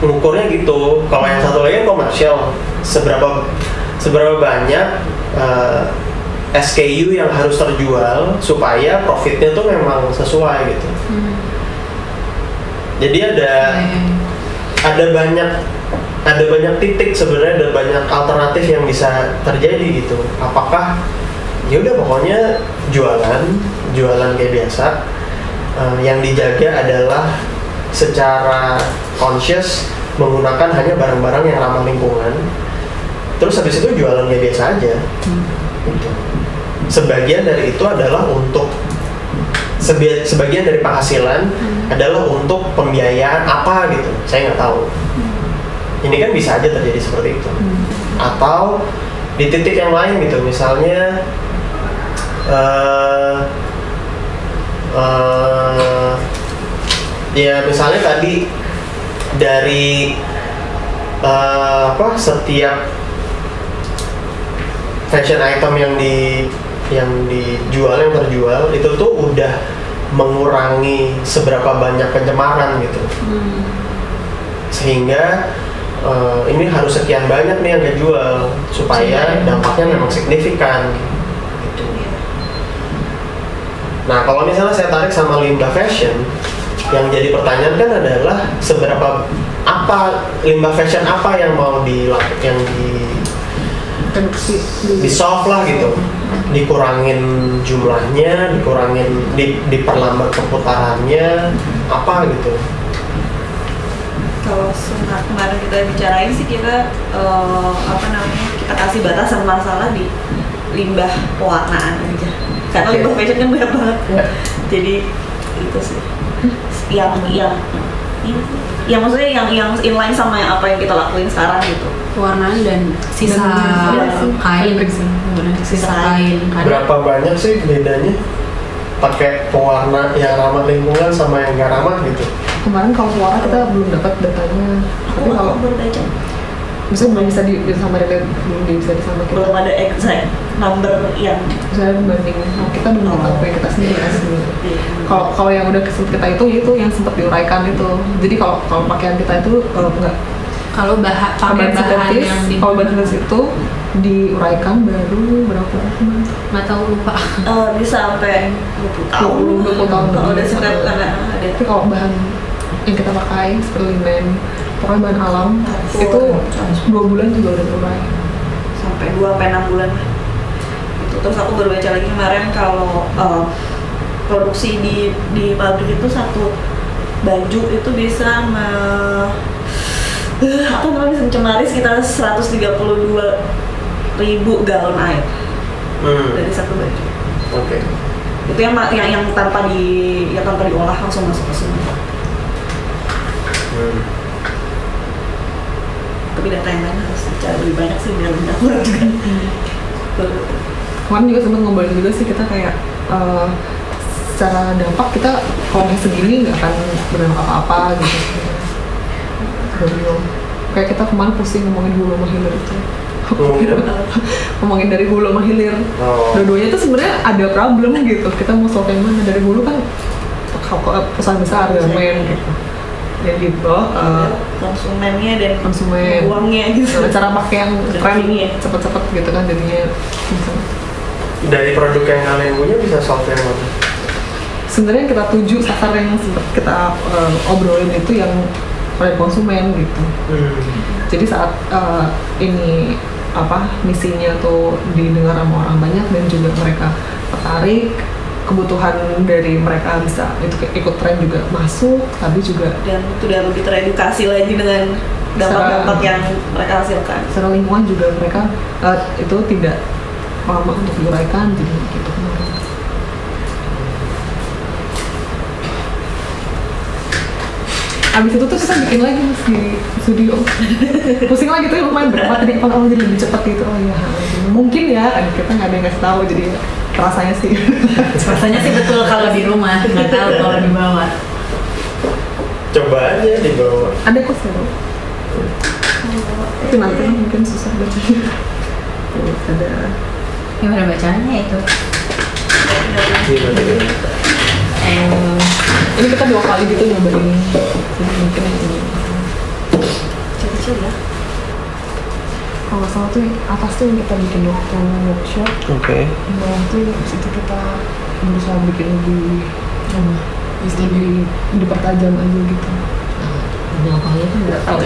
ngukurnya gitu. Kalau yang satu lagi kan komersial. Seberapa seberapa banyak eh, SKU yang harus terjual supaya profitnya tuh memang sesuai gitu. Jadi ada ada banyak ada banyak titik sebenarnya ada banyak alternatif yang bisa terjadi gitu. Apakah ya udah pokoknya jualan jualan kayak biasa Eh, yang dijaga adalah secara conscious menggunakan hanya barang-barang yang ramah lingkungan. Terus habis itu jualan kayak biasa aja. Gitu. Sebagian dari itu adalah untuk sebi- sebagian dari penghasilan adalah untuk pembiayaan apa gitu. Saya nggak tahu. Ini kan bisa aja terjadi seperti itu. Atau di titik yang lain gitu misalnya eh eh, ya misalnya tadi dari eh, apa setiap fashion item yang di yang dijual yang terjual itu tuh udah mengurangi seberapa banyak pencemaran gitu. Sehingga eh, ini harus sekian banyak nih yang dijual supaya dampaknya memang signifikan gitu. Nah kalau misalnya saya tarik sama limbah fashion yang jadi pertanyaan kan adalah seberapa apa limbah fashion apa yang mau dilakukan yang di reduksi di solve lah gitu. Dikurangin jumlahnya dikurangin di, diperlambat perputarannya apa gitu. Kalau kemarin kita bicarain sih kita eh, apa namanya kita kasih batasan masalah di limbah pewarnaan aja. Karena limbah fashion kan banyak banget. Ya. jadi itu sih. Yang yang yang maksudnya yang yang inline sama yang apa yang kita lakuin sekarang gitu. Pewarnaan dan sisa Dan- kain, sisa Sisa kain. Ada. Berapa banyak sih bedanya? Pakai pewarna yang ramah lingkungan sama yang nggak ramah gitu? Kemarin kalau suara kita belum dapat datanya tapi aku kalau aku baru baca misalnya belum bisa di sama relate belum bisa sama kita. Belum ada exact number yang misalnya membanding oh, kita belum Oh. tahu kita sendiri kan sendiri. Kalau kalau yang udah kesel kita itu itu yang sempat diuraikan itu. Jadi kalau kalau pakaian kita itu kalau nggak kalau bahan pakai bahan yang di kalau bahan itu diuraikan baru berapa tahun? Nggak tahu lupa. eh, bisa sampai 20 tahun. 20 tahun. Kalau udah sampai karena ada tapi kalau bahan yang kita pakai seperti linen pokoknya bahan alam Betul. itu dua bulan juga udah berurai sampai 2 sampai 6 bulan itu terus aku baru baca lagi kemarin kalau eh, produksi di di pabrik itu satu baju itu bisa me, eh, apa namanya bisa mencemari sekitar 132 ribu galon air hmm. dari satu baju oke itu yang ma- yang yang tanpa di yang tanpa diolah langsung masuk ke sungai Hmm. Tapi data yang lain harus dicari lebih banyak sih biar lebih akurat juga. Kemarin juga sempat ngobrolin juga sih kita kayak eh, secara dampak kita kalau yang segini nggak akan berdampak apa-apa gitu. Bingung. kayak kita kemarin pusing ngomongin hulu sama hilir itu. Ngomongin apa? ngomongin dari hulu sama hilir. Oh. dua-duanya tuh sebenarnya ada problem gitu. Kita mau solve yang mana? Dari hulu kan kalau perusahaan besar garmen gitu yang di bawah eh, konsumennya dan konsumen. uangnya gitu. Nah, cara pakai yang Ini ya. cepet-cepet gitu kan jadinya bisa. Dari produk yang kalian punya bisa solve yang mana? Sebenarnya kita tuju sasar yang sempat kita eh, obrolin itu yang oleh konsumen gitu. Hmm. jadi saat eh, ini apa misinya tuh didengar sama orang banyak dan juga mereka tertarik kebutuhan dari mereka bisa itu ikut tren juga masuk tapi juga dan sudah lebih teredukasi lagi dengan dampak-dampak yang mereka hasilkan. Secara lingkungan juga mereka eh, itu tidak lama untuk diuraikan jadi gitu. Abis itu tuh kita bikin lagi mas di studio. Pusing lagi tuh lumayan berapa tadi Kalau oh, jadi lebih cepat gitu. Oh iya. Mungkin ya kita nggak ada yang ngasih tahu jadi rasanya sih. Rasanya sih betul kalau di rumah, nggak tahu kalau di bawah. coba aja dibawa Ada kok sih Tapi nanti mungkin susah Tuh, Ada. Gimana bacanya itu? gimana gimana eh, Ini kita dua kali gitu nyobain. Jadi mungkin yang ini. Kecil-kecil ya kalau nggak salah tuh atas tuh yang kita bikin waktu workshop. Oke. Yang bawah tuh abis itu kita berusaha bikin lebih apa lebih dipertajam aja gitu. Belakangnya kan nggak tahu.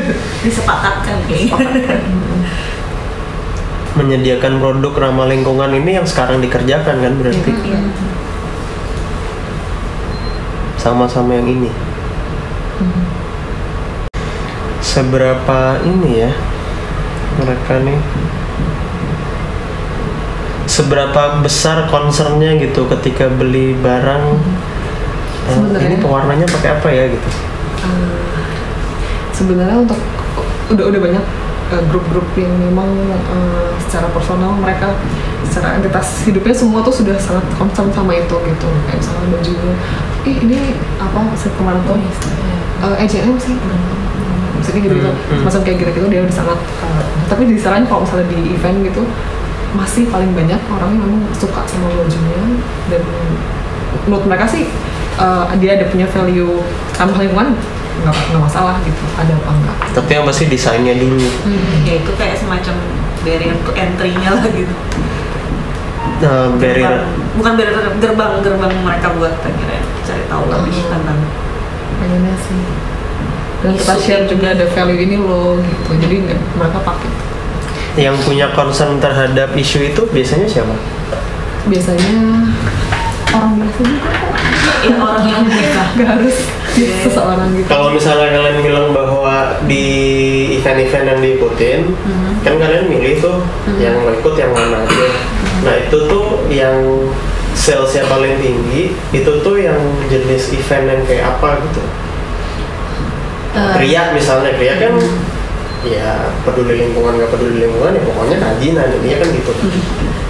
disepakatkan kayaknya. Menyediakan produk ramah lingkungan ini yang sekarang dikerjakan kan berarti? Iya. sama-sama yang ini. Seberapa ini ya mereka nih. Seberapa besar concernnya gitu ketika beli barang? Eh, Sebenarnya- ini pewarnanya pakai apa ya gitu? Eh, sebenarnya untuk udah udah banyak eh, grup-grup yang memang eh, secara personal mereka secara entitas hidupnya semua tuh sudah sangat concern sama itu gitu. Kayak misalnya baju ih ini apa sih kemarin tuh eh, H&M sih. Maksudnya gitu gitu Hmm, hmm. semacam kayak gitu gitu dia udah sangat uh, tapi di sana kalau misalnya di event gitu masih paling banyak orang yang memang suka sama bajunya. Dan menurut mereka sih uh, dia ada punya value ramah lingkungan nggak nggak masalah gitu ada apa enggak. Tapi yang pasti desainnya dulu. ya itu kayak semacam barrier to entry-nya lah gitu. Nah, barrier. Bukan barrier gerbang gerbang mereka buat akhirnya cari tahu lebih tentang. Pengennya sih. Dan kita share juga ada value ini loh gitu. Jadi mereka pakai yang punya concern terhadap isu itu biasanya siapa? biasanya orang biasa juga. Kok ya orang yang bisa nggak harus. Seseorang gitu. Kalau misalnya kalian bilang bahwa di event-event yang diikutin, kan kalian milih tuh yang mau ikut yang mana aja. Nah itu tuh yang salesnya paling tinggi, itu tuh yang jenis event yang kayak apa gitu. Eh, Kria misalnya, Kria kan ya peduli lingkungan nggak peduli lingkungan ya pokoknya kajian ini kan gitu.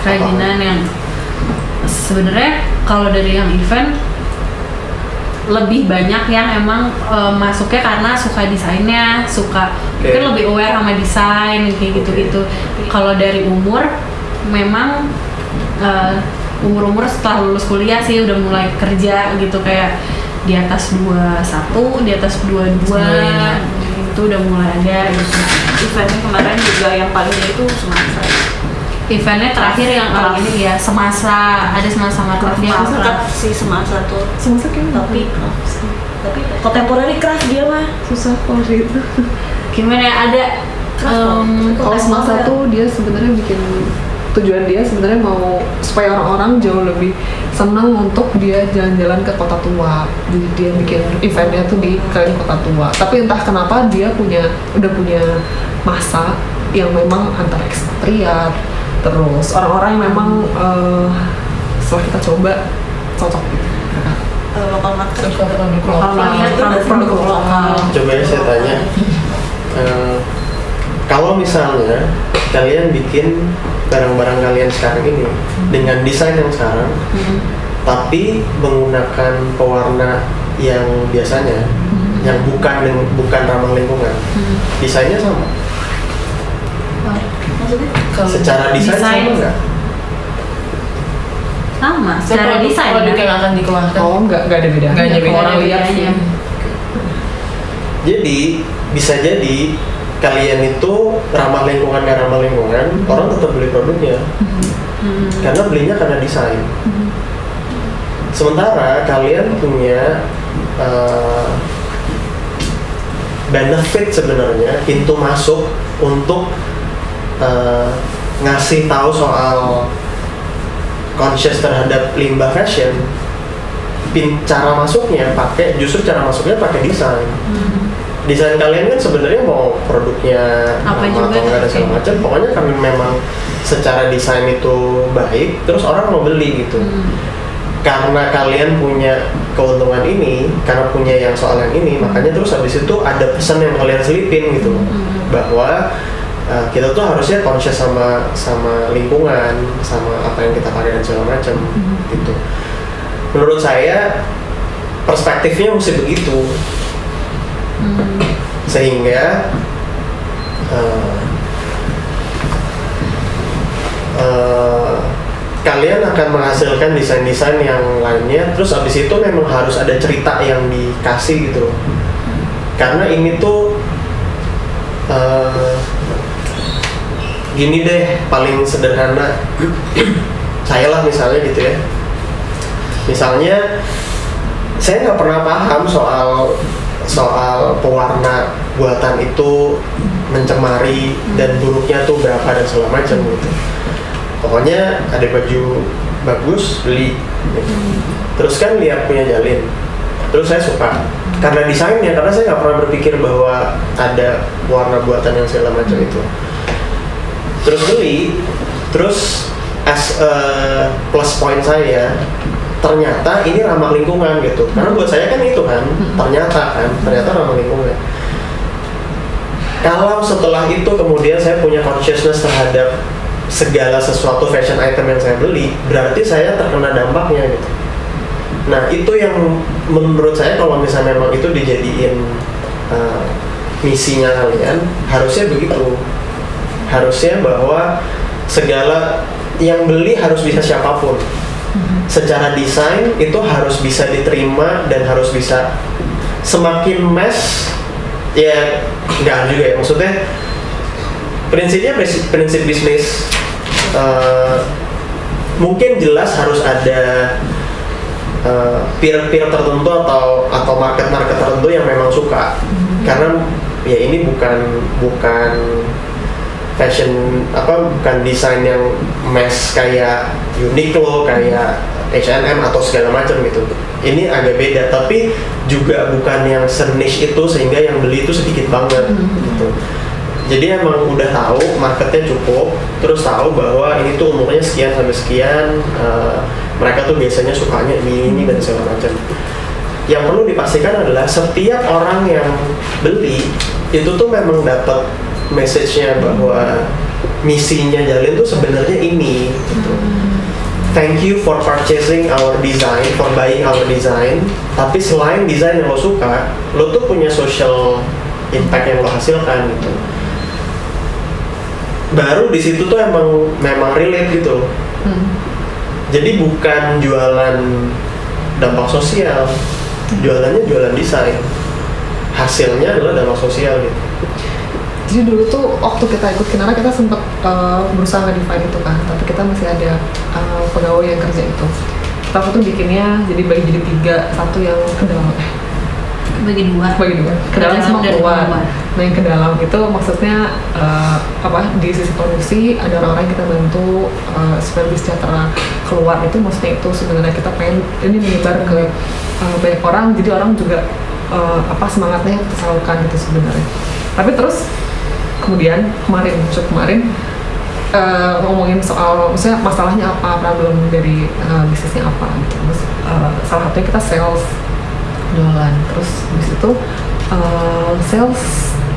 kerajinan yang sebenarnya kalau dari yang event lebih banyak yang emang eh, masuknya karena suka desainnya, suka Oke. mungkin lebih aware sama desain kayak gitu-gitu. Kalau dari umur memang eh, umur-umur setelah lulus kuliah sih udah mulai kerja gitu kayak di atas 21, di atas 22 Semuanya. Itu udah mulai ada gitu. eventnya kemarin juga yang paling itu semasa. Eventnya terakhir yang kali ini ya semasa ada semasa craft dia. Craft sih semasa tuh. Semasa kayak tapi tapi contemporary craft dia mah. Susah kalau gitu gimana ya ada em, kalau semasa tuh dia sebenarnya bikin tujuan dia sebenarnya mau supaya orang-orang jauh lebih senang untuk dia jalan-jalan ke kota tua. Jadi dia bikin eventnya tuh di kalian kota tua. Tapi entah kenapa dia punya udah punya masa yang memang antara ekspatriat. Terus orang-orang yang memang eh, setelah kita coba cocok gitu. Eh, lokal market produk Lokal produk lokal. Coba ya saya tanya, eh, kalau misalnya kalian bikin barang-barang kalian sekarang ini dengan desain yang sekarang, tapi menggunakan pewarna yang biasanya, yang bukan bukan ramah lingkungan, desainnya sama. maksudnya Kalau Secara desain, Desain. sama nggak? sama secara produk- desain produk kan? yang akan dikeluarkan oh nggak nggak ada bedanya Nggak ada Kalau bedanya. orang lihat sih bedanya. Jadi bisa jadi kalian itu ramah lingkungan nggak ramah lingkungan, orang tetap beli produknya. Hmm. karena belinya karena desain. Sementara kalian punya uh, benefit sebenarnya pintu masuk untuk uh, ngasih tahu soal conscious terhadap limbah fashion. Pin, cara masuknya pakai justru cara masuknya pakai desain. Desain kalian kan sebenarnya mau produknya Apa lama juga atau ada sih. segala macam. Pokoknya karena memang secara desain itu baik, terus orang mau beli gitu. Karena kalian punya keuntungan ini, karena punya yang soal yang ini, makanya terus habis itu ada pesan yang kalian selipin gitu loh. bahwa uh, kita tuh harusnya conscious sama sama lingkungan, sama apa yang kita pakai dan segala macam gitu. Menurut saya perspektifnya mesti begitu sehingga uh, uh, kalian akan menghasilkan desain-desain yang lainnya. Terus abis itu memang harus ada cerita yang dikasih gitu karena ini tuh uh, gini deh paling sederhana. Saya lah misalnya gitu ya. Misalnya saya nggak pernah paham soal soal pewarna buatan itu mencemari dan buruknya tuh berapa dan segala macam gitu. Pokoknya ada baju bagus beli. Gitu. terus kan lihat punya jalin. Terus saya suka. Karena desainnya karena saya nggak pernah berpikir bahwa ada warna buatan yang segala macam itu. Terus beli. Terus as a plus point saya ternyata ini ramah lingkungan gitu. Karena buat saya kan itu kan ternyata kan ternyata ramah lingkungan. Kalau setelah itu kemudian saya punya consciousness terhadap segala sesuatu fashion item yang saya beli berarti saya terkena dampaknya gitu. Nah itu yang menurut saya kalau misalnya memang itu dijadiin uh, misinya kalian harusnya begitu. Harusnya bahwa segala yang beli harus bisa siapa pun secara desain itu harus bisa diterima dan harus bisa semakin mass ya nggak juga ya. Maksudnya prinsipnya prinsip, prinsip bisnis eh, mungkin jelas harus ada eh, peer-peer tertentu atau atau market-market tertentu yang memang suka. Karena ya ini bukan bukan fashion apa bukan desain yang mass kayak Uniqlo kayak H&M atau segala macam gitu. Ini agak beda tapi juga bukan yang seniche itu sehingga yang beli itu sedikit banget gitu. Jadi emang udah tahu marketnya cukup terus tahu bahwa ini tuh umurnya sekian sampai sekian eh, mereka tuh biasanya sukanya ini ini dan segala macam. Yang perlu dipastikan adalah setiap orang yang beli itu tuh memang dapat message-nya bahwa misinya Jalin tuh sebenarnya ini gitu. Thank you for purchasing our design, for buying our design. Tapi selain desain yang lo suka, lo tuh punya social impact yang lo hasilkan gitu. Baru di situ tuh emang memang relate gitu. Hmm. Jadi bukan jualan dampak sosial, jualannya jualan desain. Hasilnya adalah dampak sosial gitu. Jadi dulu tuh waktu kita ikut Kinara kita sempat uh, berusaha nge-define itu kan, tapi kita masih ada uh, pegawai yang kerja itu. Kita itu bikinnya jadi bagi jadi tiga, satu yang ke dalam, eh bagi dua. Bagi dua, ke dalam sama keluar. Nah yang ke dalam itu maksudnya uh, apa di sisi produksi ada orang-orang yang kita bantu uh, supaya sejahtera. Keluar itu maksudnya itu sebenarnya kita pengen ini menyebar ke uh, banyak orang. Jadi orang juga uh, apa semangatnya kita salurkan gitu sebenarnya. Tapi terus kemudian kemarin workshop kemarin eh, ngomongin soal maksudnya masalahnya apa problem dari eh, bisnisnya apa gitu. Terus eh, salah satunya kita sales jualan. Terus di situ eh, sales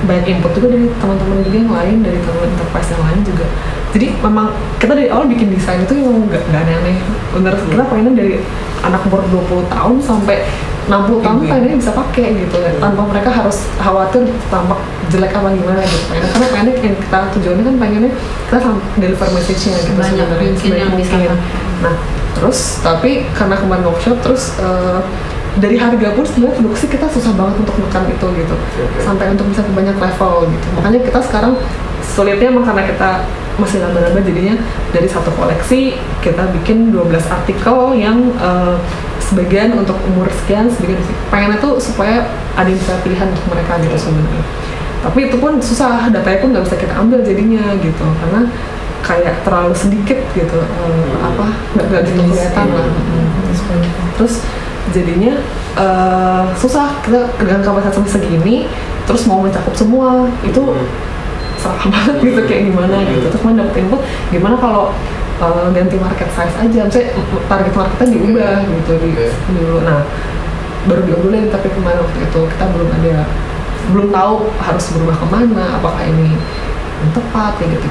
banyak input juga dari teman-teman juga yang lain dari teman enterprise yang lain juga. Jadi memang kita dari awal bikin desain itu yang nggak nggak aneh-aneh. Bener kita pengennya dari anak umur 20 tahun sampai 60 tahun pengennya bisa pakai gitu ya tanpa mereka harus khawatir tampak jelek apa gimana gitu pengennya karena pengennya yang kita tujuannya kan pengennya kita deliver message-nya gitu Sebanyak sebenarnya, mungkin sebanyak yang bisa mungkin. nah terus tapi karena kemarin workshop terus eh, dari harga pun sebenarnya produksi kita susah banget untuk menekan itu gitu. Oke. sampai untuk bisa ke banyak level gitu. Makanya kita sekarang sulitnya emang karena kita masih laba-laba jadinya dari satu koleksi kita bikin 12 artikel yang eh, sebagian untuk umur sekian sebagian pengennya tuh supaya ada yang bisa pilihan untuk mereka gitu sebenarnya. Tapi itu pun susah datanya pun nggak bisa kita ambil jadinya gitu karena kayak terlalu sedikit gitu eh, apa nggak nggak gitu kelihatan lah. Terus jadinya eh, susah. Kita dengan kapasitas sampai segini terus mau mencakup semua itu salah banget gitu kayak gimana gitu. Terus mana dapet input gimana kalau uh, ganti market size aja misalnya target marketnya diubah gitu di Oke. dulu nah baru diobrolin tapi kemarin waktu itu kita belum ada belum tahu harus berubah ke mana apakah ini yang tepat kayak gitu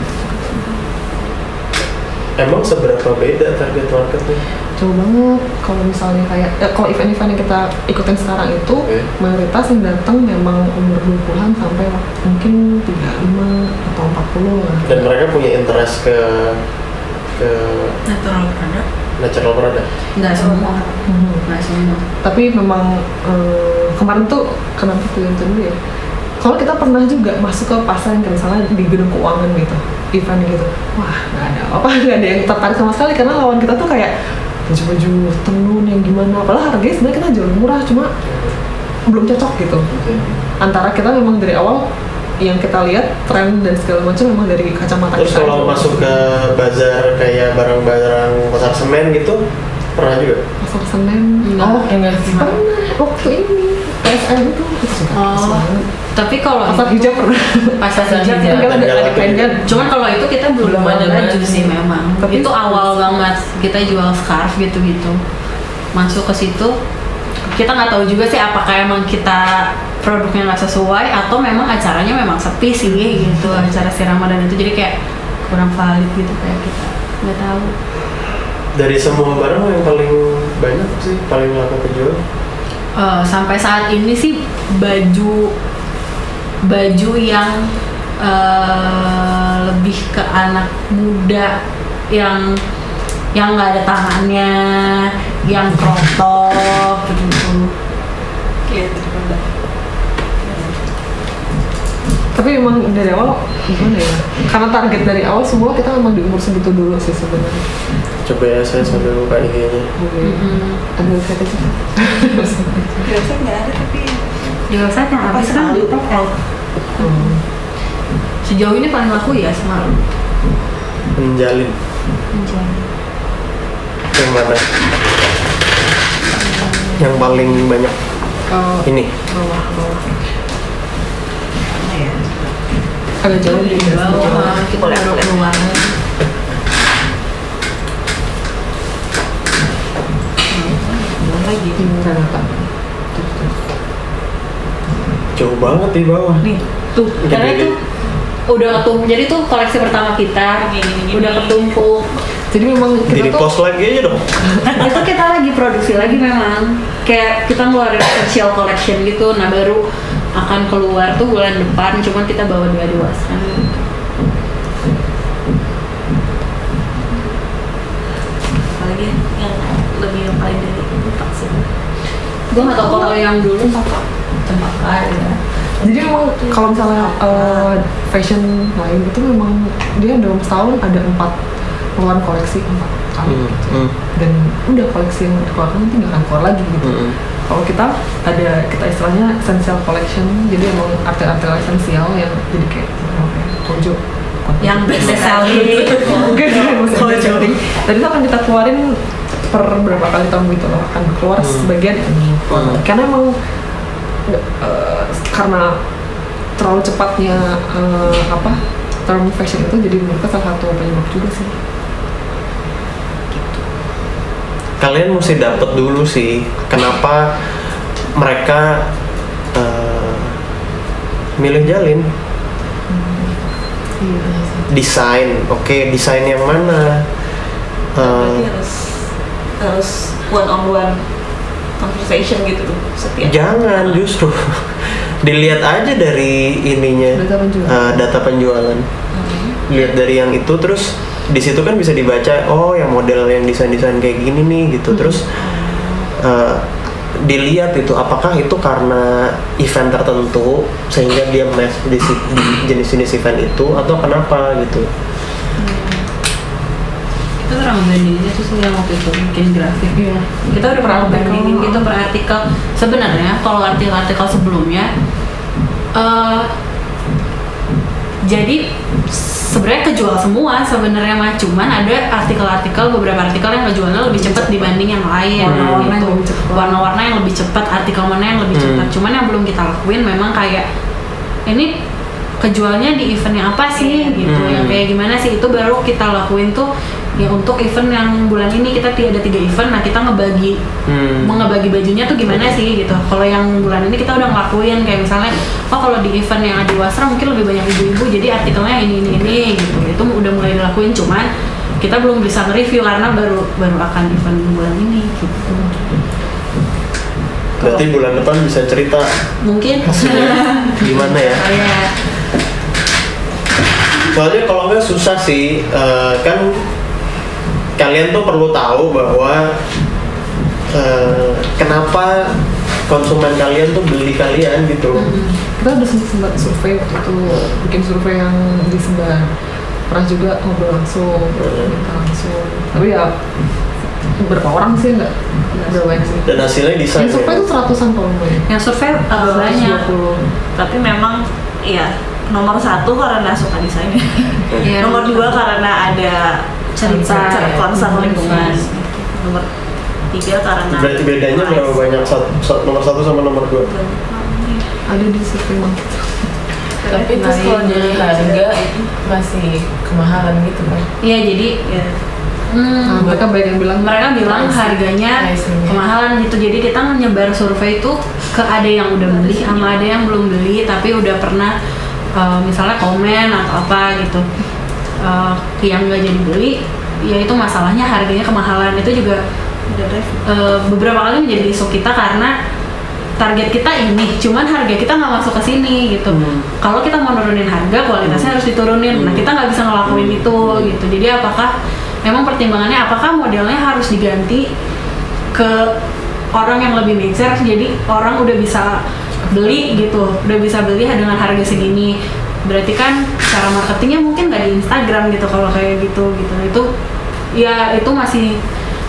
Emang seberapa beda target marketnya? jauh banget kalau misalnya kayak eh, kalau event-event yang kita ikutin sekarang itu Oke. mayoritas yang datang memang umur 20-an sampai mungkin 35 atau 40 lah Dan mereka punya interest ke ke natural product? natural product. nggak semua. Mhm. nggak semua. Tapi memang eh, kemarin tuh kenapa pilih itu dulu ya kalau kita pernah juga masuk ke pasar yang misalnya di gedung keuangan gitu event gitu. Wah nggak ada apa nggak ada yang tertarik sama sekali karena lawan kita tuh kayak baju-baju tenun yang gimana. Padahal harganya sebenarnya kita jual murah cuma belum cocok gitu. Antara kita memang dari awal yang kita lihat tren dan segala macam memang dari kacamata Terus kita kalau aja. masuk ke bazar kayak barang-barang pasar semen gitu pernah juga? pasar Senen Enggak. oh enggak sih pernah waktu ini PSM itu Oh. tapi kalau pasar itu- hijau pernah pasar hijau kan ada Ada kan Cuman kalau itu kita belum, ada baju sih memang. Tapi- itu awal banget kita jual scarf gitu-gitu. Masuk ke situ kita nggak tahu juga sih apakah emang kita produknya nggak sesuai atau memang acaranya memang sepi sih gitu acara si Ramadan itu jadi kayak kurang valid gitu kayak kita nggak tahu. Dari semua barang yang paling banyak sih paling laku kejual Eh, sampai saat ini sih baju baju yang eh, lebih ke anak muda yang yang nggak ada tangannya, yang crop top gitu. Iya, daripada tapi memang dari awal gimana ya karena target dari awal semua kita memang di umur segitu dulu sih sebenarnya Coba ya saya sambil buka IG-nya. Oke. ada website aja biasa nggak ada tapi Di website yang sih kan di lupa. Hmm. Sejauh ini paling laku ya semalam. Menjalin. Yang mana? Yang paling banyak Oh, ini. bawah bawah agak jauh di bawah kita Boleh, baru keluar. lagi. Jauh banget di bawah. Nih, tuh. Karena itu udah ketumpuk. Jadi tuh koleksi pertama kita Gini-gini. udah ketumpuk. jadi memang Jadi kita tuh post lagi aja dong. itu kita lagi produksi lagi memang. Kayak kita ngeluarin special collection gitu. Nah baru akan keluar tuh bulan depan. Cuman kita bawa dua-dua sekarang. apalagi yang lebih yang paling dari empat sih Gue nggak tahu kalau yang dulu apa. Cempaka ya. jadi memang kalau misalnya uh, fashion lain itu memang dia dalam setahun ada empat keluaran koleksi empat kali Hmm, hmm, dan udah koleksi yang dikeluarkan nanti nggak akan keluar lagi gitu hmm. Kalau kita ada kita istilahnya essential collection jadi emang artikel-artikel esensial yang jadi kayak ya, kojo Yang best selling. mungkin masih penting dan itu akan kita keluarin per berapa kali tahun gitu loh akan keluar Hmm. sebagian ini Hmm. karena emang eh, karena terlalu cepatnya eh, apa term fashion itu jadi menurut saya salah satu penyebab juga sih Kalian mesti dapet dulu sih kenapa mereka eh, milih jalin iya desain. Oke, desain yang mana? Berarti harus harus one on one conversation gitu tuh setiap jangan justru dilihat aja dari ininya Data penjualan. eh, data penjualan. Lihat dari yang itu terus di situ kan bisa dibaca oh yang model yang desain-desain kayak gini nih gitu. Terus eh, dilihat itu apakah itu karena event tertentu sehingga dia match di, jenis-jenis event itu atau kenapa gitu. Kita pernah ngebandingin itu sih yang waktu itu bikin grafik. iya. Kita udah pernah bandingin gitu per artikel. Sebenarnya kalau artikel-artikel sebelumnya eh jadi sebenarnya kejual semua sebenarnya mah cuman ada artikel-artikel beberapa artikel yang kejualnya lebih cepat dibanding yang lain Warna-warna yang gitu. lebih cepat. warna-warna yang lebih cepat artikel mana yang lebih Hmm. cepat cuman yang belum kita lakuin memang kayak ini kejualnya di event yang apa sih gitu Hmm. yang kayak gimana sih itu baru kita lakuin tuh ya untuk event yang bulan ini kita ti- ada tiga event. Nah kita ngebagi Hmm. mau ngebagi bajunya tuh gimana sih gitu. Kalau yang bulan ini kita udah ngelakuin kayak misalnya oh kalau di event yang ada wasra mungkin lebih banyak ibu-ibu jadi artikelnya ini ini ini gitu. Itu udah mulai dilakuin cuman kita belum bisa nge-review karena baru baru akan event bulan ini gitu. Berarti bulan depan bisa cerita. Mungkin. Hasilnya gimana ya? Kayak soalnya kalau nggak susah sih eh, kan kalian tuh perlu tahu bahwa eh, kenapa konsumen kalian tuh beli kalian gitu. Loh kita udah sempat sempat survei waktu itu bikin survei yang disebar pernah juga ngobrol langsung minta langsung. Tapi ya berapa orang sih nggak? Nggak banyak sih. Dan hasilnya desain yang survei ya. itu seratusan kalau ya yang survei uh, banyak. 220. tapi memang ya nomor satu karena suka desainnya nomor dua karena ada Cerita, Hmm. lingkungan. nomor tiga karena berarti bedanya berapa banyak satu, satu- nomor satu sama nomor dua? Ada di survei mang Tapi terus kalau dari harga masih kemahalan gitu kan? iya jadi ya. Hmm, nah, mereka banyak yang bilang mereka bilang harganya kemahalan gitu. Jadi kita nyebar survei itu ke ada yang udah beli sama ada yang belum beli tapi udah pernah uh, misalnya komen atau apa gitu Uh, yang nggak jadi beli ya itu masalahnya harganya kemahalan itu juga uh, beberapa kali menjadi isu kita karena target kita ini, cuman harga kita nggak masuk ke sini gitu. Hmm. Kalau kita mau nurunin harga, kualitasnya harus diturunin. Nah Hmm. kita nggak bisa ngelakuin Hmm. itu gitu. Jadi apakah memang pertimbangannya apakah modelnya harus diganti ke orang yang lebih mixer, jadi orang udah bisa beli gitu, udah bisa beli dengan harga segini. Berarti kan cara marketingnya mungkin nggak di Instagram gitu kalau kayak gitu gitu. Itu ya itu masih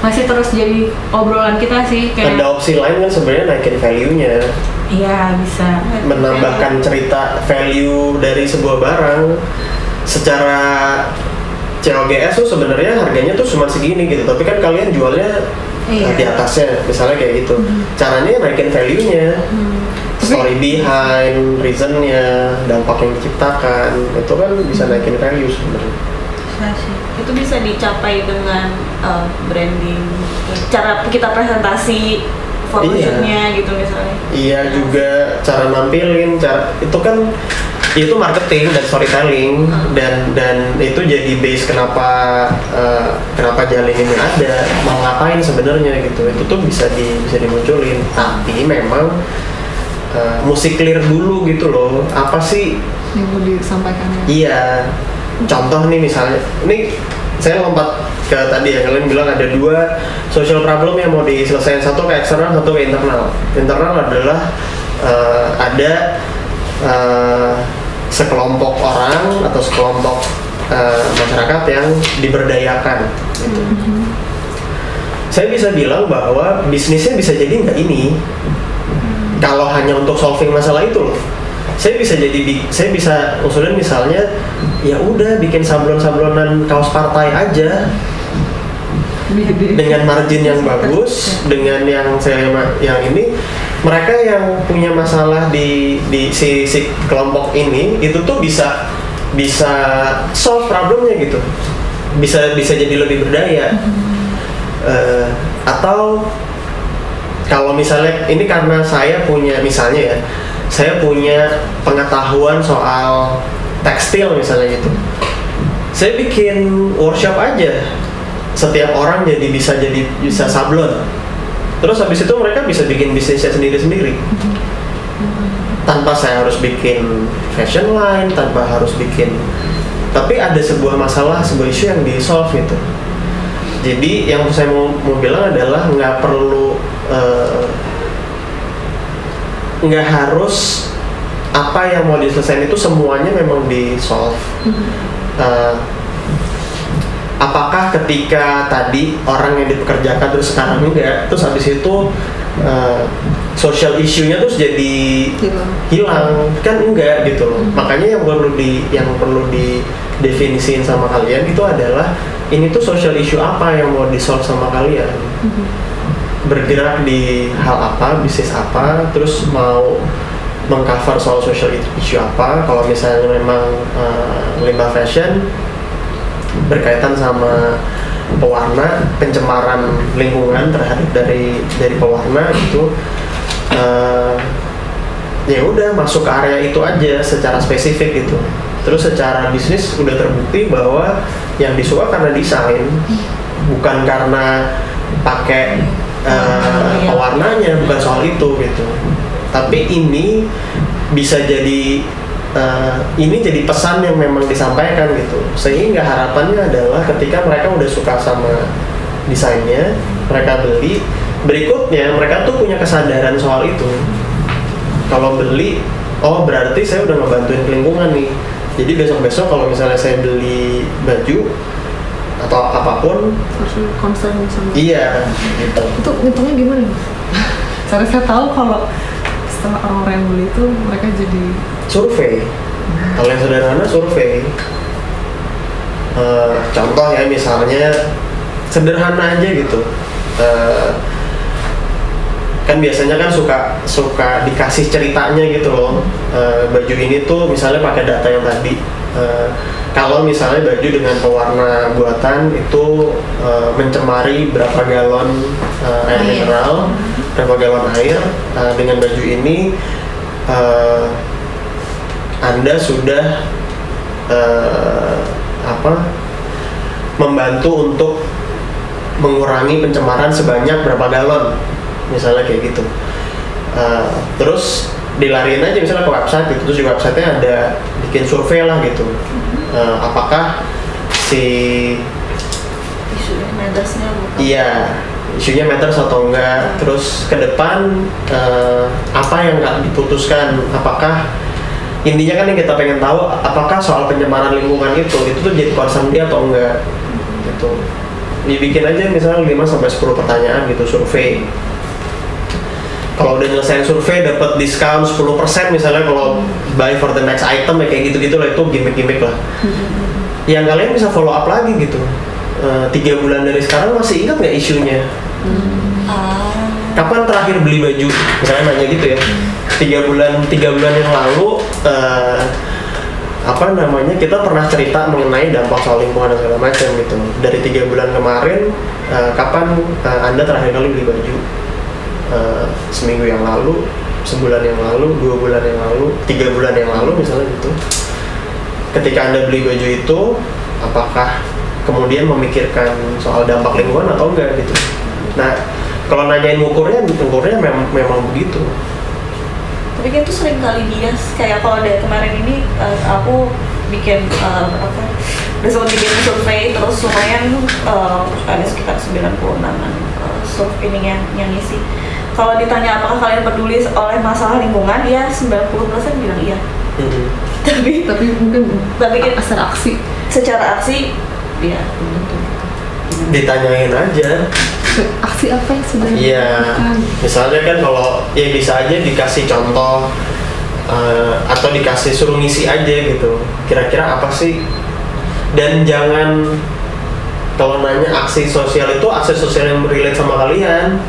masih terus jadi obrolan kita sih kayak Ada opsi lain kan sebenarnya naikin value-nya, Iya bisa. menambahkan cerita value dari sebuah barang. Secara COGS tuh sebenarnya harganya tuh cuma segini gitu, tapi kan kalian jualnya Iya. di atasnya, misalnya kayak gitu. Caranya naikin value-nya, Hmm. Story behind, reasonnya, dampak yang diciptakan, itu kan bisa naikin value sebenarnya. Sih. itu bisa dicapai dengan uh, branding cara kita presentasi photoshootnya gitu misalnya Iya juga cara nampilin, cara itu kan itu marketing dan storytelling Hmm. dan dan itu jadi base kenapa eh, kenapa jalan ini ada mau ngapain sebenarnya gitu itu tuh bisa di bisa dimunculin tapi memang eh, musik clear dulu gitu loh apa sih yang mau disampaikannya Iya. Contoh nih misalnya, ini saya lompat ke tadi ya kalian bilang ada dua social problem yang mau diselesaikan satu ke eksternal satu ke internal. Internal adalah eh, ada eh, sekelompok orang atau sekelompok eh, masyarakat yang diberdayakan. Gitu. Saya bisa bilang bahwa bisnisnya bisa jadi nggak ini kalau hanya untuk solving masalah itu loh. Saya bisa jadi saya bisa usulin misalnya ya udah bikin sablon-sablonan kaos partai aja. Dengan margin yang bagus dengan yang saya yang ini mereka yang punya masalah di di si, si kelompok ini itu tuh bisa bisa solve problemnya gitu. Bisa bisa jadi lebih berdaya. Eh, atau kalau misalnya ini karena saya punya misalnya ya saya punya pengetahuan soal tekstil misalnya gitu. Saya bikin workshop aja. Setiap orang jadi bisa jadi bisa sablon. Terus habis itu mereka bisa bikin bisnisnya sendiri-sendiri. Tanpa saya harus bikin fashion line tanpa harus bikin tapi ada sebuah masalah sebuah isu yang di solve gitu. Jadi yang saya mau, mau bilang adalah nggak perlu eh, nggak harus apa yang mau diselesaikan itu semuanya memang di solve Eh, apakah ketika tadi orang yang dipekerjakan terus sekarang enggak terus habis itu eh, social issue-nya terus jadi Hilang. hilang. Kan enggak gitu loh. Makanya yang perlu di yang perlu didefinisiin sama kalian itu adalah ini tuh social issue apa yang mau di solve sama kalian bergerak di hal apa bisnis apa terus mau mengcover soal social issue apa. Kalau misalnya memang eh, limbah fashion berkaitan sama pewarna pencemaran lingkungan terhadap dari dari pewarna itu eh, ya udah masuk ke area itu aja secara spesifik gitu. Terus secara bisnis udah terbukti bahwa yang disuka karena desain bukan karena pakai Iya. pewarnanya bukan soal itu gitu. Tapi ini bisa jadi eh, ini jadi pesan yang memang disampaikan gitu. Sehingga harapannya adalah ketika mereka udah suka sama desainnya mereka beli. Berikutnya mereka tuh punya kesadaran soal itu. Kalau beli oh berarti saya udah ngebantuin lingkungan nih. Jadi besok-besok kalau misalnya saya beli baju atau apa pun. Harus concern sama iya gitu. Itu ngitungnya gimana? Soalnya saya tahu kalau setelah orang-orang yang beli itu mereka jadi survei. Kalau yang sederhana survei. Eh, contoh ya misalnya sederhana aja gitu. Eh, kan biasanya kan suka suka dikasih ceritanya gitu loh. Eh, baju ini tuh misalnya pakai data yang tadi Eh, kalau misalnya baju dengan pewarna buatan itu eh, mencemari berapa galon eh, air. mineral berapa galon air Eh, dengan baju ini eh, anda sudah eh, apa membantu untuk mengurangi pencemaran sebanyak berapa galon. Misalnya kayak gitu. Uh, terus dilariin aja misalnya ke website gitu terus di websitenya ada bikin survei lah gitu Uh, apakah si isu mattersnya bukan Iya, isunya matters atau enggak. Terus ke depan eh, apa yang nggak diputuskan? Apakah intinya kan yang kita pengen tahu apakah soal pencemaran lingkungan itu itu tuh jadi concern dia atau enggak gitu. Dibikin aja misalnya 5 sampai 10 pertanyaan gitu survei. Kalau udah nyelesain survei dapat diskon 10% misalnya kalau buy for the next item ya kayak gitu-gitu lah itu gimmick-gimmick lah. Yang kalian bisa follow up lagi gitu. Eh, tiga bulan dari sekarang masih ingat nggak isunya? ah. Kapan terakhir beli baju? Misalnya nanya gitu ya. Tiga bulan tiga bulan yang lalu eh, apa namanya kita pernah cerita mengenai dampak soal lingkungan dan segala macam gitu. Dari tiga bulan kemarin eh, kapan eh, anda terakhir kali beli baju Eh, seminggu yang lalu sebulan yang lalu dua bulan yang lalu tiga bulan yang lalu misalnya gitu. Ketika anda beli baju itu apakah kemudian memikirkan soal dampak lingkungan atau enggak gitu? Nah kalau nanyain ukurnya ukurnya mem- memang begitu. Tapi kan itu sering kali bias kayak kalau dari kemarin ini eh, aku bikin eh, apa udah sempat bikin survei terus lumayan eh, ada sekitar 96an uh, survei ini yang yang ngisi kalau ditanya apakah kalian peduli oleh masalah lingkungan ya 90% bilang iya Mhm. tapi tapi mungkin Tapi kan- asal aksi secara aksi ya tentu ditanyain aja aksi apa yang sudah Iya, dilakukan misalnya kan kalau ya bisa aja dikasih contoh eh, atau dikasih suruh ngisi aja gitu. Kira-kira apa sih? Dan jangan kalau nanya aksi sosial itu aksi sosial yang relate sama kalian.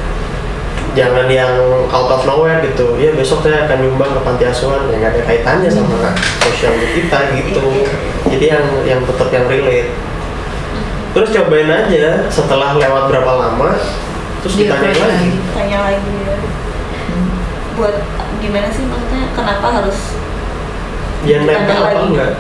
Jangan yang out of nowhere gitu. Ya besok saya akan nyumbang ke panti asuhan yang nggak ada kaitannya sama sosial kita gitu. Jadi yang yang tetap yang relate. Terus cobain aja setelah lewat berapa lama terus Dia ditanya lagi. lagi. tanya lagi ya buat gimana sih maksudnya kenapa harus Ya nempel apa lagi. enggak?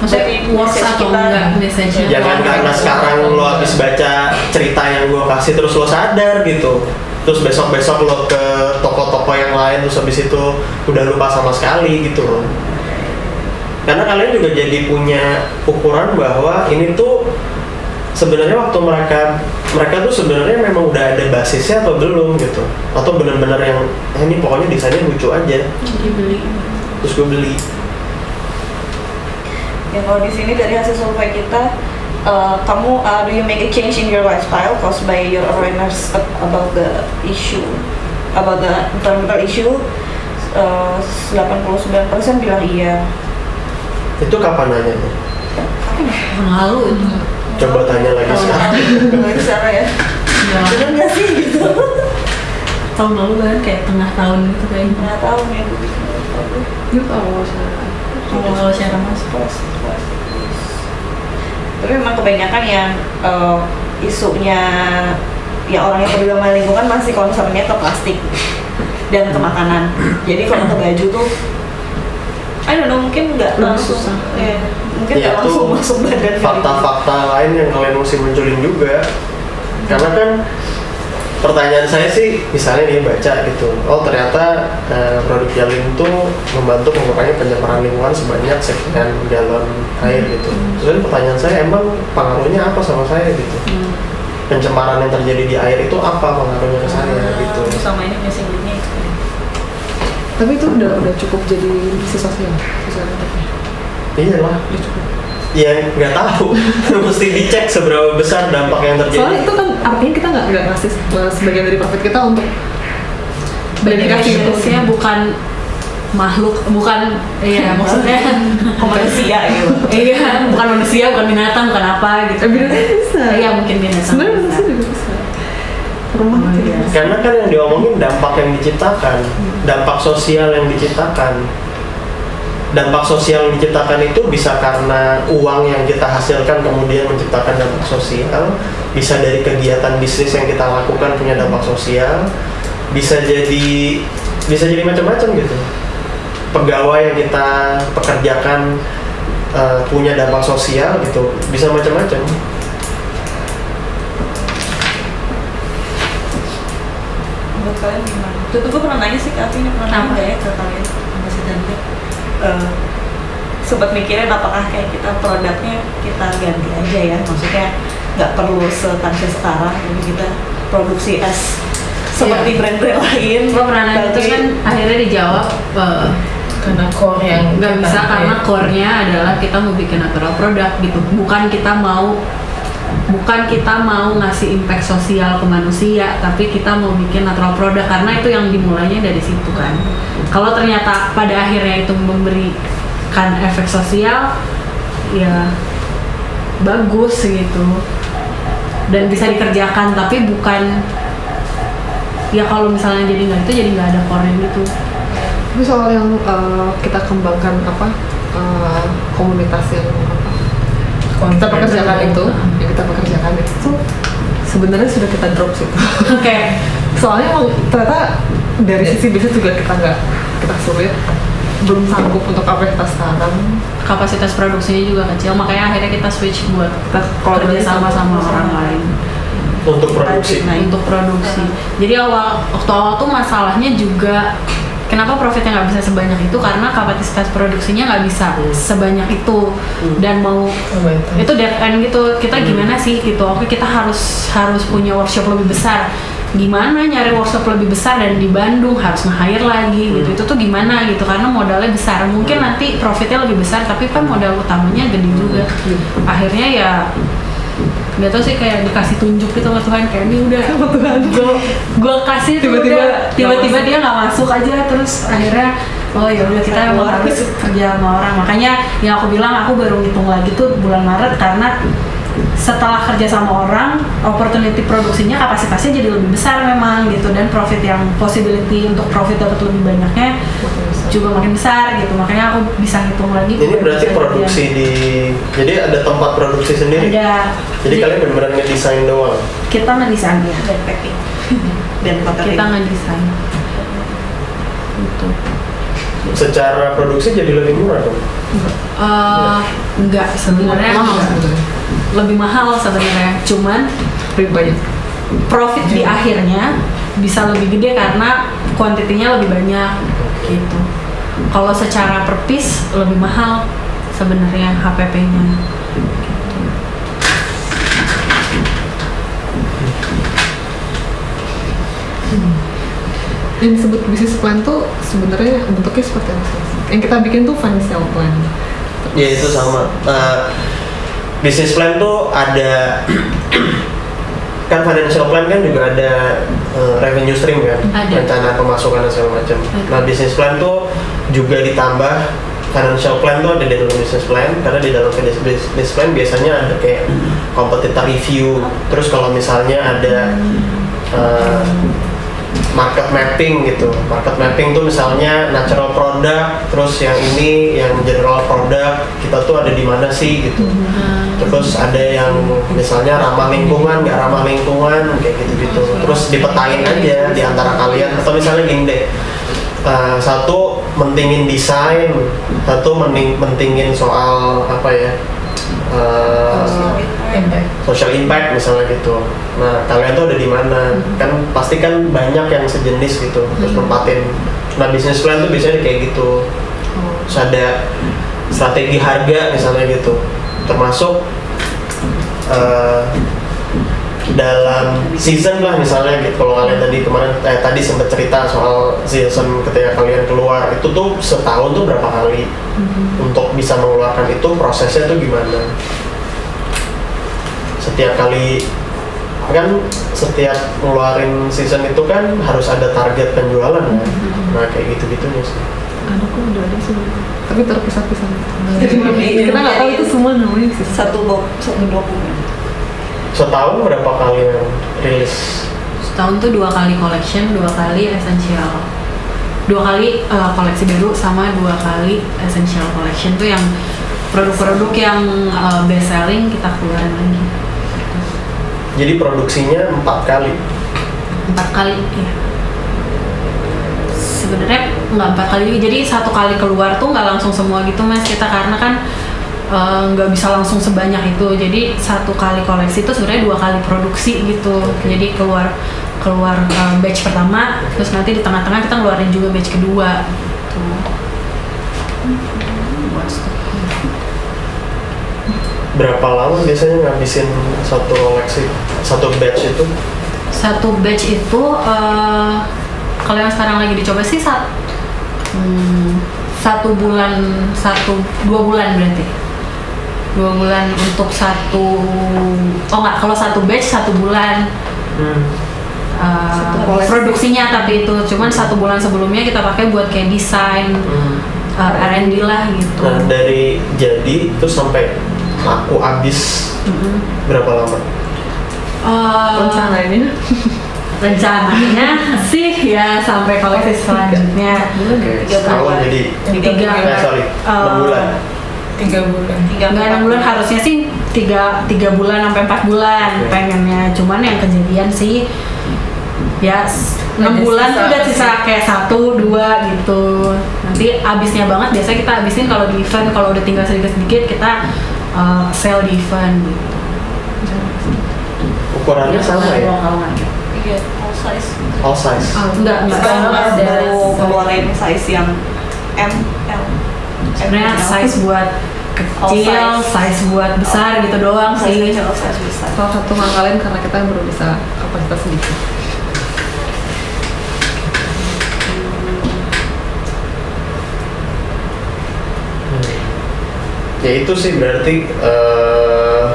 Maksudnya message atau kita- enggak? Jangan karena sekarang lo habis baca cerita yang gue kasih terus lo sadar gitu. Terus besok-besok lo ke toko-toko yang lain terus habis itu udah lupa sama sekali gitu loh. Karena kalian juga jadi punya ukuran bahwa ini tuh sebenarnya waktu mereka mereka tuh sebenarnya memang udah ada basisnya atau belum gitu. Atau benar-benar yang eh, ini pokoknya desainnya lucu aja. Dibeli. Terus gue beli. Ya kalau di sini dari hasil survei kita uh, kamu uh, do you make a change in your lifestyle? Caused by your awareness ab- about the issue about the environmental issue? Uh, 89% bilang iya. Itu kapan nanyanya Tahun lalu itu. coba tanya lagi sekarang. di sana ya? Ya, bener nggak sih? Gitu. Tahun lalu kan kayak tengah tahun gitu kayaknya. nggak tahu nih gue bikin apa. yuk awal saya Awal masuk. Post, post. Tapi memang kebanyakan yang uh, isunya ya orang yang peduli sama lingkungan masih concernnya ke plastik dan ke makanan jadi kalau ke baju tuh I don't know mungkin nggak langsung susah. ya, mungkin Ya, nggak langsung tuh masuk badan. fakta-fakta lain yang kalian mesti munculin juga. Karena kan pertanyaan saya sih misalnya nih baca gitu. Oh ternyata eh, produk Jalin itu membantu mengurangi pencemaran lingkungan sebanyak sekian galon air gitu. Terus kan pertanyaan saya emang pengaruhnya apa sama saya gitu? Hmm. pencemaran yang terjadi di air itu apa pengaruhnya ke saya gitu? Ah, sama ini missing linknya itu tapi itu udah udah cukup jadi sosial sosial media. iyalah udah cukup ya nggak tahu mesti dicek seberapa besar dampak yang terjadi soalnya itu kan artinya kita nggak nggak ngasih se- sebagian dari profit kita untuk verifikasi itu Beneficiaries-nya bukan makhluk, bukan iya maksudnya manusia gitu iya bukan manusia, bukan binatang, bukan apa gitu. Eh, binatang bisa Iya mungkin binatang. sebenarnya bisa. manusia juga bisa rumah Oh, iya. bisa. Karena kan yang diomongin dampak yang diciptakan, dampak sosial yang diciptakan. Dampak sosial yang diciptakan itu bisa karena uang yang kita hasilkan kemudian menciptakan dampak sosial, bisa dari kegiatan bisnis yang kita lakukan punya dampak sosial, bisa jadi bisa jadi macam-macam gitu. Pegawai yang kita pekerjakan eh, punya dampak sosial gitu, bisa macam-macam. menurut kalian gimana? Itu tuh gue pernah nanya sih ke Alvin, pernah nanya ya ke kalian? Apa sih Eh, sempat mikirin apakah kayak kita produknya kita ganti aja ya, maksudnya nggak perlu sekansi sekarang, jadi kita produksi es seperti Iya. brand-brand lain. gue pernah nanya terus kan akhirnya dijawab eh, karena core yang nggak bisa karena core-nya adalah kita mau bikin natural product gitu bukan kita mau bukan kita mau ngasih impact sosial ke manusia tapi kita mau bikin natural product karena itu yang dimulainya dari situ kan. Kalau ternyata pada akhirnya itu memberikan efek sosial ya bagus gitu. Dan bisa dikerjakan tapi bukan ya kalau misalnya jadi nggak itu jadi nggak ada core gitu Tapi soal yang uh, kita kembangkan apa uh, komunitas yang apa kita pekerjakan itu, kita pekerjakan itu sebenarnya sudah kita drop sih. oke. Soalnya emang ternyata dari sisi bisnis juga kita nggak kita sulit. Belum sanggup untuk apa yang kita sekarang. Kapasitas produksinya juga kecil makanya akhirnya kita switch buat kita kerja sama sama. orang lain. Untuk produksi. Nah, untuk produksi. Jadi awal waktu awal tuh masalahnya juga kenapa profitnya nggak bisa sebanyak itu? Karena kapasitas produksinya nggak bisa sebanyak itu. Dan mau Oh, itu dead end gitu. Kita gimana sih gitu? Oke kita harus harus punya workshop lebih besar. Gimana nyari workshop lebih besar dan di Bandung harus nge-hire lagi gitu. Itu tuh gimana gitu? Karena modalnya besar. Mungkin nanti profitnya lebih besar tapi kan modal utamanya gede juga. Akhirnya ya nggak tahu sih kayak dikasih tunjuk gitu sama Tuhan. Kayak ini udah Tuhan. gue gue kasih tuh Tiba-tiba tiba-tiba dia nggak masuk aja terus akhirnya oh ya udah kita emang harus kerja sama orang. Makanya yang aku bilang aku baru ngitung lagi tuh bulan Maret karena setelah kerja sama orang opportunity produksinya kapasitasnya jadi lebih besar memang gitu. Dan profit yang possibility untuk profit dapat lebih banyaknya juga makin besar gitu. Makanya aku bisa hitung lagi ini berarti produksi di jadi ada tempat produksi sendiri? Ada. Jadi kalian benar-benar ngedesain doang? Kita ngedesain ya dan packaging. kita ngedesain. Gitu secara produksi jadi lebih murah dong? Eh, enggak sebenarnya. Mahal enggak. sebenarnya. Lebih mahal sebenarnya. Cuman lebih banyak. profit di akhirnya bisa lebih gede karena kuantitinya lebih banyak gitu. Kalau secara per piece lebih mahal sebenarnya HPP-nya yang disebut bisnis plan tuh sebenarnya bentuknya seperti apa sih? Yang kita bikin tuh financial plan. ya itu sama Eh, bisnis plan tuh ada kan financial plan kan juga ada eh, revenue stream kan Ada. rencana pemasukan dan segala macam nah bisnis plan tuh juga ditambah financial plan tuh ada di dalam business plan karena di dalam business plan biasanya ada kayak competitor review terus kalau misalnya ada eh, market mapping gitu. Market mapping tuh misalnya natural product terus yang ini yang general product kita tuh ada di mana sih gitu. Terus ada yang misalnya ramah lingkungan nggak ramah lingkungan kayak gitu gitu terus dipetain aja di antara kalian. Atau misalnya gini deh uh, satu mentingin desain. Satu mending mentingin soal apa ya uh, impact social impact misalnya gitu. Nah kalian tuh ada di mana? Kan pasti kan banyak yang sejenis gitu. Terus nempatin. Nah bisnis plan tuh biasanya kayak gitu. Terus ada strategi harga misalnya gitu. Termasuk eh, dalam season lah misalnya gitu. Kalau kalian tadi kemarin eh, tadi sempat cerita soal season ketika kalian keluar itu tuh setahun tuh berapa kali untuk bisa mengeluarkan itu prosesnya tuh gimana? Setiap kali kan setiap ngeluarin season itu kan harus ada target penjualan kan? Nah kayak gitu gitunya sih. Ada kok udah ada sih. Tapi terpisah-pisah. Jadi kita nggak tahu itu semua namanya sih. satu dok satu dokumen. Setahun berapa kali yang rilis? Setahun tuh dua kali collection dua kali essential. Dua kali uh, koleksi baru sama dua kali essential collection tuh yang produk-produk yang uh, best selling kita keluarin lagi jadi produksinya empat kali. Empat kali ya sebenarnya nggak empat kali juga. Jadi satu kali keluar tuh nggak langsung semua gitu mas. Kita karena kan eh, nggak bisa langsung sebanyak itu. Jadi satu kali koleksi itu sebenarnya dua kali produksi gitu. Jadi keluar keluar uh, batch pertama terus nanti di tengah-tengah kita ngeluarin juga batch kedua. Gitu. Berapa lama biasanya ngabisin satu koleksi, satu batch itu? satu batch itu eh, kalau yang sekarang lagi dicoba sih saat hmm, satu bulan satu dua bulan berarti dua bulan untuk satu oh nggak kalau satu batch satu bulan Hmm. eh, Satu produksinya tapi itu cuman satu bulan sebelumnya kita pakai buat kayak desain Hmm. eh, R&D lah gitu Nah dari jadi terus sampai laku habis Mm-mm. berapa lama? Eh, rencananya rencananya sih ya sampai koleksi selanjutnya Oke, Tiga bulan. jadi. Tiga. Eh sorry, bulan. tiga bulan tiga enam bulan harusnya sih tiga tiga bulan sampai empat bulan Oke. pengennya cuman yang kejadian sih ya enam bulan tuh sisa. udah sisa kayak satu dua gitu nanti abisnya banget biasanya kita abisin kalau di event kalau udah tinggal sedikit sedikit kita uh, sell di event gitu. Ukurannya sama ya? Iya, all size. All size. enggak enggak Sekarang ada ada keluarin size yang M, L. sebenarnya M, L. size buat All kecil size. size buat besar gitu doang size sih kecil, size besar. salah satu ngangkalin karena kita baru bisa kapasitas sedikit Ya itu sih berarti eh,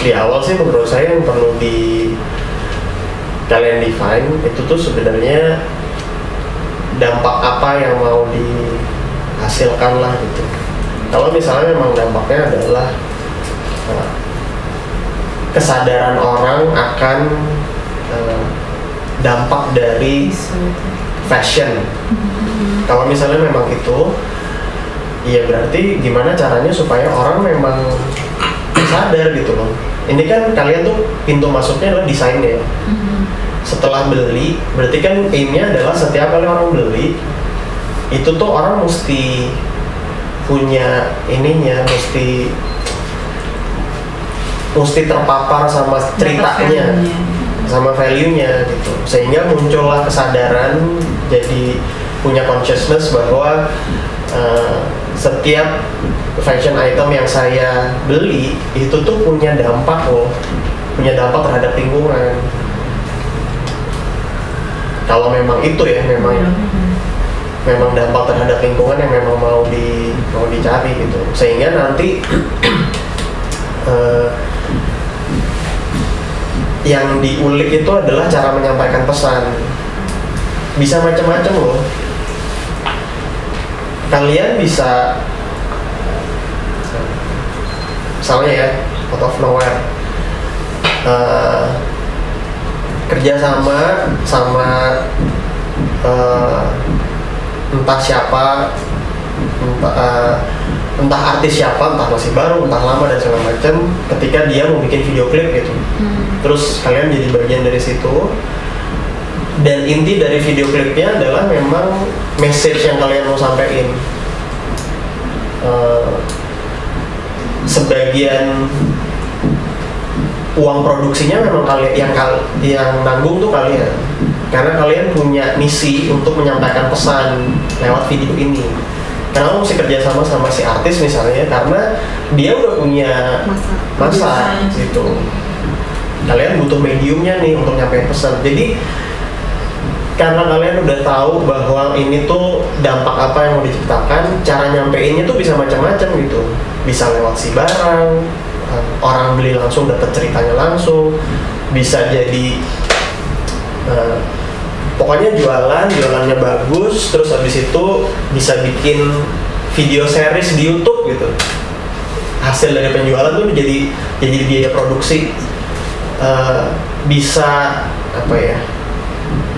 di awal sih menurut saya yang perlu di kalian define itu tuh sebenarnya dampak apa yang mau dihasilkan lah gitu. Kalau misalnya memang dampaknya adalah eh, kesadaran orang akan eh, dampak dari fashion. Kalau misalnya memang itu, iya berarti gimana caranya supaya orang memang sadar gitu loh. Ini kan kalian tuh pintu masuknya adalah desainnya. Setelah beli, berarti kan aimnya adalah setiap kali orang beli, itu tuh orang mesti punya ininya, mesti mesti terpapar sama ceritanya sama value-nya gitu sehingga muncullah kesadaran jadi punya consciousness bahwa eh, setiap fashion item yang saya beli itu tuh punya dampak loh. Punya dampak terhadap lingkungan. Kalau memang itu ya memang memang dampak terhadap lingkungan yang memang mau di mau dicari gitu. Sehingga nanti eh, yang diulik itu adalah cara menyampaikan pesan. Bisa macam-macam loh kalian bisa misalnya ya out of nowhere. Eh, kerjasama sama eh, entah siapa entah, eh, entah artis siapa entah masih baru entah lama dan segala macam ketika dia mau bikin video klip gitu. Terus kalian jadi bagian dari situ dan inti dari video klipnya adalah memang message yang kalian mau sampaikan. Eh, sebagian uang produksinya memang kalian yang kal yang nanggung tuh kalian. Karena kalian punya misi untuk menyampaikan pesan lewat video ini. Kenapa mesti kerjasama sama si artis misalnya karena dia udah punya masa masa. gitu. Kalian butuh mediumnya nih untuk nyampein pesan. Jadi karena kalian udah tahu bahwa ini tuh dampak apa yang mau diciptakan cara nyampeinnya tuh bisa macam-macam gitu. Bisa lewat si barang eh, orang beli langsung dapat ceritanya langsung bisa jadi eh, pokoknya jualan jualannya bagus terus habis itu bisa bikin video series di YouTube gitu. Hasil dari penjualan tuh jadi jadi biaya produksi Eh, bisa apa ya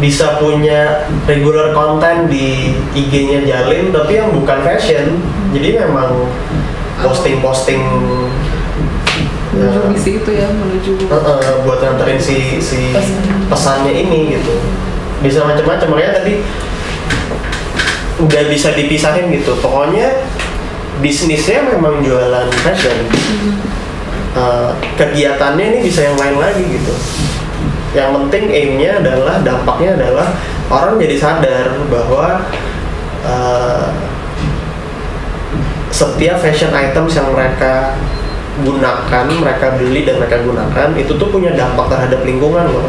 bisa punya regular konten di IG-nya Jalin tapi yang bukan fashion. Jadi memang posting-posting menuju eh, misi itu ya menuju eh, eh, buat nganterin si si pesannya. ini gitu. Bisa macam-macam makanya tadi udah bisa dipisahin gitu. Pokoknya bisnisnya memang jualan fashion. Eh, kegiatannya ini bisa yang lain lagi gitu yang penting aimnya adalah dampaknya adalah orang jadi sadar bahwa eh, setiap fashion items yang mereka gunakan, mereka beli dan mereka gunakan itu tuh punya dampak terhadap lingkungan loh.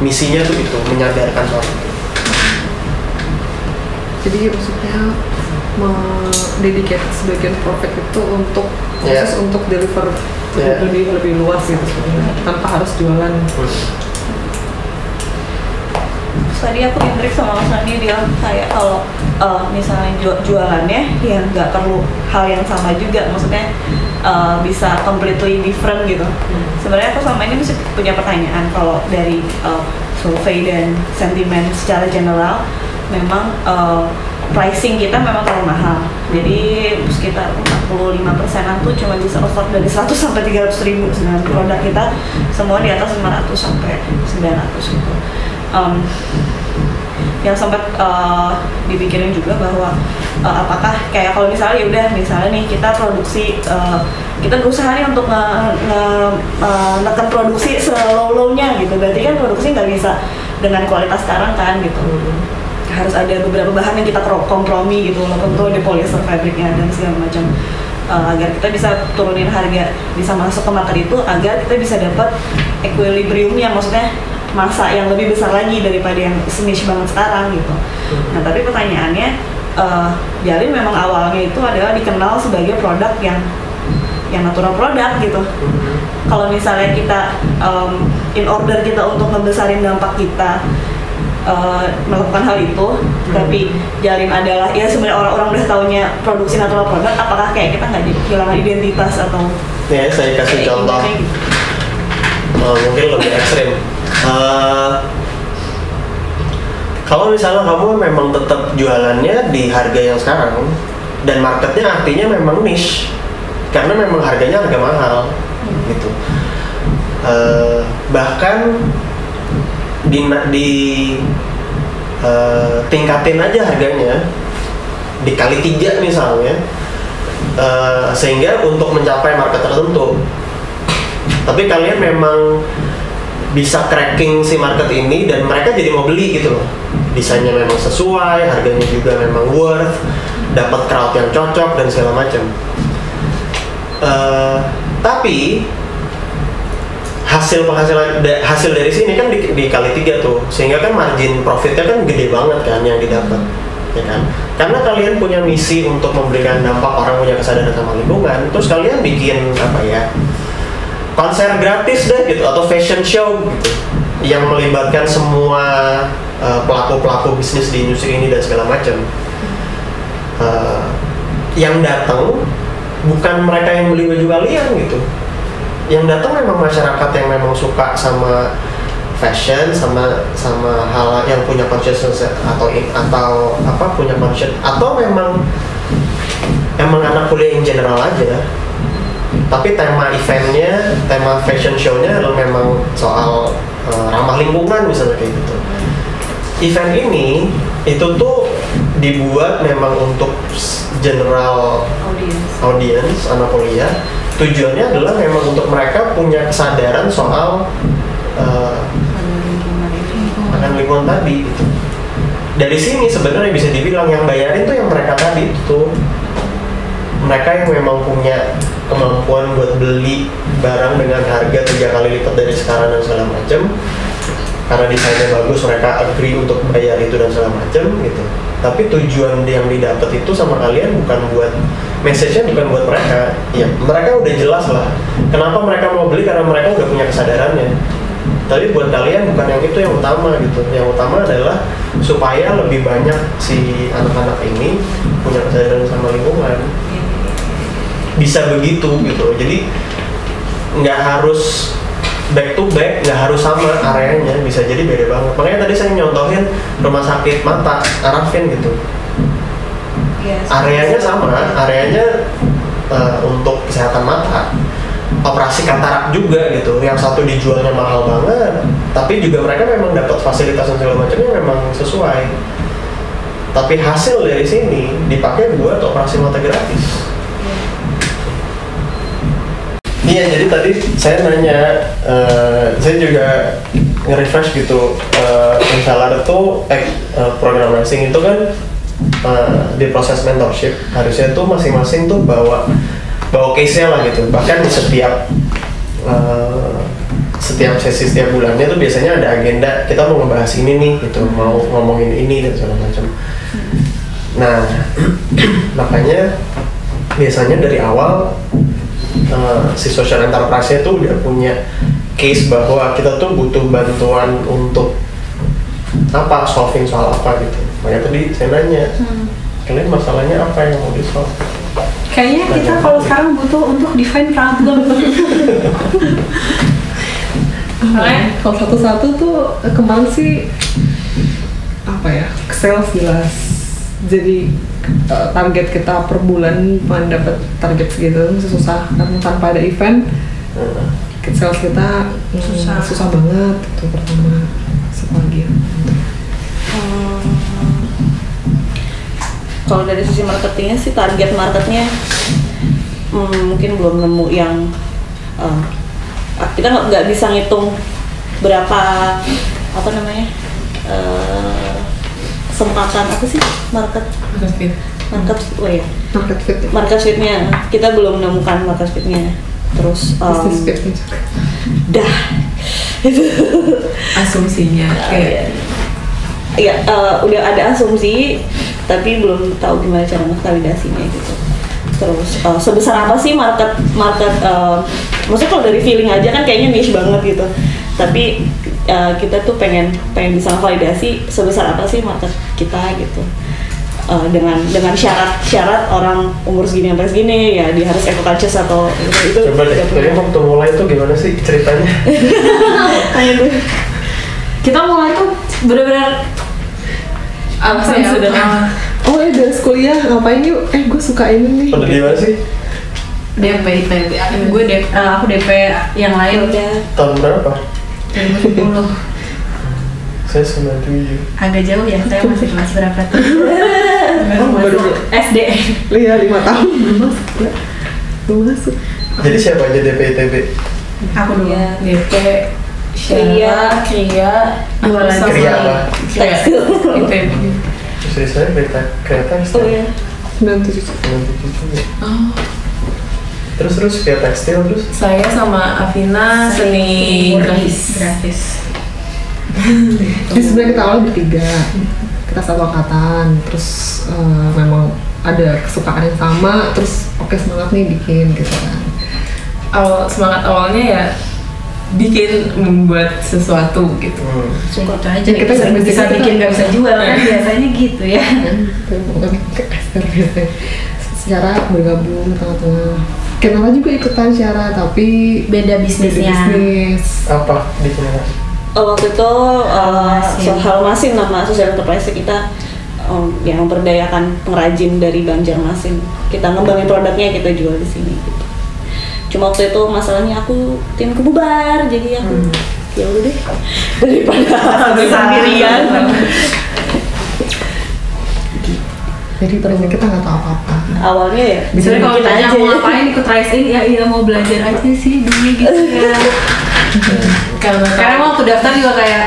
Misinya tuh itu menyadarkan orang. jadi maksudnya mendedicate sebagian profit itu untuk khusus untuk deliver Iya. lebih lebih luas gitu sebenarnya tanpa harus jualan. Terus? Tadi aku intrik sama Mas Andi bilang kayak kalau eh, misalnya ju- jualannya ya nggak perlu hal yang sama juga, maksudnya eh, bisa completely different gitu. Sebenarnya aku selama ini masih punya pertanyaan kalau dari eh, survei dan sentimen secara general, memang eh, pricing kita memang terlalu mahal. Jadi sekitar 45 persenan tuh cuma bisa afford dari 100 sampai 300 ribu sedangkan produk kita semua di atas 500 sampai 900 gitu. Em, yang sempat eh, dipikirin juga bahwa eh, apakah kayak kalau misalnya ya udah misalnya nih kita produksi eh, kita berusaha nih untuk nge, neken produksi slow lownya gitu berarti kan produksi nggak bisa dengan kualitas sekarang kan gitu harus ada beberapa bahan yang kita kompromi gitu walaupun tuh di polyester fabriknya dan segala macam eh, agar kita bisa turunin harga bisa masuk ke market itu agar kita bisa dapat equilibriumnya maksudnya masa yang lebih besar lagi daripada yang niche banget sekarang gitu. Nah tapi pertanyaannya, eh, Jalin memang awalnya itu adalah dikenal sebagai produk yang yang natural produk gitu. Kalau misalnya kita em, in order kita untuk ngebesarin dampak kita eh, melakukan hal itu, tapi Jalin adalah ya sebenarnya orang-orang udah taunya produksi natural produk, apakah kayak kita nggak kehilangan identitas atau Ya, saya kasih kayak contoh. kayak gitu? Eh, mungkin lebih ekstrim. Eh, kalau misalnya kamu memang tetap jualannya di harga yang sekarang dan marketnya artinya memang niche karena memang harganya harga mahal gitu. Eh, bahkan di di eh, tingkatin aja harganya. Dikali tiga misalnya. Eh, sehingga untuk mencapai market tertentu. Tapi kalian memang bisa cracking si market ini dan mereka jadi mau beli gitu loh. Desainnya memang sesuai harganya juga memang worth dapat crowd yang cocok dan segala macam. Eh, tapi hasil penghasilan hasil dari sini kan di, dikali tiga tuh. Sehingga kan margin profitnya kan gede banget kan yang didapat ya kan? Karena kalian punya misi untuk memberikan dampak orang punya kesadaran sama lingkungan terus kalian bikin apa ya konser gratis deh gitu atau fashion show gitu yang melibatkan semua uh, pelaku-pelaku bisnis di industri ini dan segala macam. Uh, yang datang bukan mereka yang beli baju kalian gitu yang datang memang masyarakat yang memang suka sama fashion sama sama hal yang punya consciousness atau atau apa punya conscious atau memang emang anak kuliah yang general aja. Tapi tema eventnya tema fashion show-nya adalah memang soal uh, ramah lingkungan misalnya kayak gitu. Event ini itu tuh dibuat memang untuk general audience? audience anak kuliah tujuannya adalah memang untuk mereka punya kesadaran soal uh, Pada lingkungan ini. akan lingkungan tadi gitu. dari sini sebenarnya bisa dibilang yang bayarin tuh yang mereka tadi itu mereka yang memang punya kemampuan buat beli barang dengan harga tiga kali lipat dari sekarang dan segala macam karena desainnya bagus mereka agree untuk bayar itu dan segala macam gitu tapi tujuan yang didapat itu sama kalian bukan buat message-nya bukan buat mereka. Ya mereka udah jelas lah. Kenapa mereka mau beli? Karena mereka udah punya kesadarannya. Tapi buat kalian bukan yang itu yang utama gitu. Yang utama adalah supaya lebih banyak si anak-anak ini punya kesadaran sama lingkungan. Bisa begitu gitu. Jadi nggak harus back to back nggak harus sama areanya bisa jadi beda banget. Makanya tadi saya nyontohin rumah sakit mata Arafin gitu. Yes. areanya sama areanya eh, untuk kesehatan mata. Operasi katarak juga gitu yang satu dijualnya mahal banget tapi juga mereka memang dapat fasilitas dan segala macamnya memang sesuai. Tapi hasil dari sini dipakai buat operasi mata gratis Iya, jadi tadi saya nanya, eh, saya juga nge-refresh gitu, uh, misalnya tuh eh, eh, program racing itu kan eh, di proses mentorship harusnya tuh masing-masing tuh bawa bawa case-nya lah gitu, bahkan di setiap eh, setiap sesi setiap bulannya tuh biasanya ada agenda kita mau ngebahas ini nih gitu, mau ngomongin ini dan segala macam. Nah, makanya biasanya dari awal eh, si social enterprise-nya tuh udah punya case bahwa kita tuh butuh bantuan untuk apa solving soal apa gitu. Makanya tadi saya nanya, kalian masalahnya apa yang mau di solve? Kayaknya kita kalau sekarang butuh untuk define problem. Soalnya kalau satu-satu tuh kemarin sih apa ya sales jelas jadi eh, target kita per bulan pengen dapat target segitu masih susah karena tanpa ada event sales kita mm, Susah. susah banget itu pertama lagi Hmm. Kalau dari sisi marketingnya sih target marketnya hmm, mungkin belum nemu yang eh, kita nggak nggak bisa ngitung berapa apa namanya eh, kesempatan apa sih? Market. Market oh ya market fit. Ya. market fitnya. Kita belum menemukan market fitnya. Terus fit juga dah. Itu. Asumsinya kayak ya eh, udah ada asumsi tapi belum tahu gimana cara validasinya gitu. Terus eh, sebesar apa sih market market eh, maksudnya kalau dari feeling aja kan kayaknya niche banget gitu. Tapi eh, kita tuh pengen pengen bisa validasi sebesar apa sih market kita gitu Eh, dengan dengan syarat syarat orang umur segini sampai segini ya dia harus eco conscious atau itu, itu Coba deh, udah jadi punya. waktu mulai itu gimana sih ceritanya? Tanya dulu. kita mulai tuh bener-bener apa sih ya? sudah oh ya dari kuliah ngapain yuk eh gue suka ini nih Pada di mana sih? DP DP gue DP aku DP yang lain udah Tahun berapa? 2010 Saya 97 agak jauh ya saya masih kelas berapa tuh? Oh, baru SD Iya lima tahun. Belum masuk ya. belum masuk. Jadi siapa aja DP ITB? aku dulu. Ya DP Kria. Kria Dua lagi. Kria apa? Kria. Itu. Istri saya kereta kereta oh tekstil ya sembilan tujuh. 97 juga. Oh Terus terus kayak tekstil terus? Saya sama Avina seni grafis. grafis. Jadi sebenarnya kita awal bertiga. Kita satu angkatan terus eh, memang ada kesukaan yang sama terus oke semangat nih bikin gitu kan. Awal semangat awalnya ya bikin membuat sesuatu gitu. Hmm. gitu aja Ya, kita bisa, bisa- bikin nggak bisa jual kan? Biasanya gitu ya. Bukan Esther biasanya secara bergabung tengah-tengah kenapa juga ikutan secara tapi beda bisnisnya bisnis Apa di sini? Oh, waktu itu uh, Masin. Hal Masin nama sosial enterprise kita um, yang memberdayakan pengrajin dari Banjarmasin. Kita ngembangin produknya kita jual di sini. Gitu. Cuma waktu itu masalahnya aku tim kebubar, jadi aku ya udah deh daripada sendirian. jadi ternyata kita nggak tahu apa-apa. Awalnya ya Sebenarnya kalau ditanya mau ngapain ikut Rise In, ya iya mau belajar aja sih dulu gitu ya. karena Karena waktu daftar juga kayak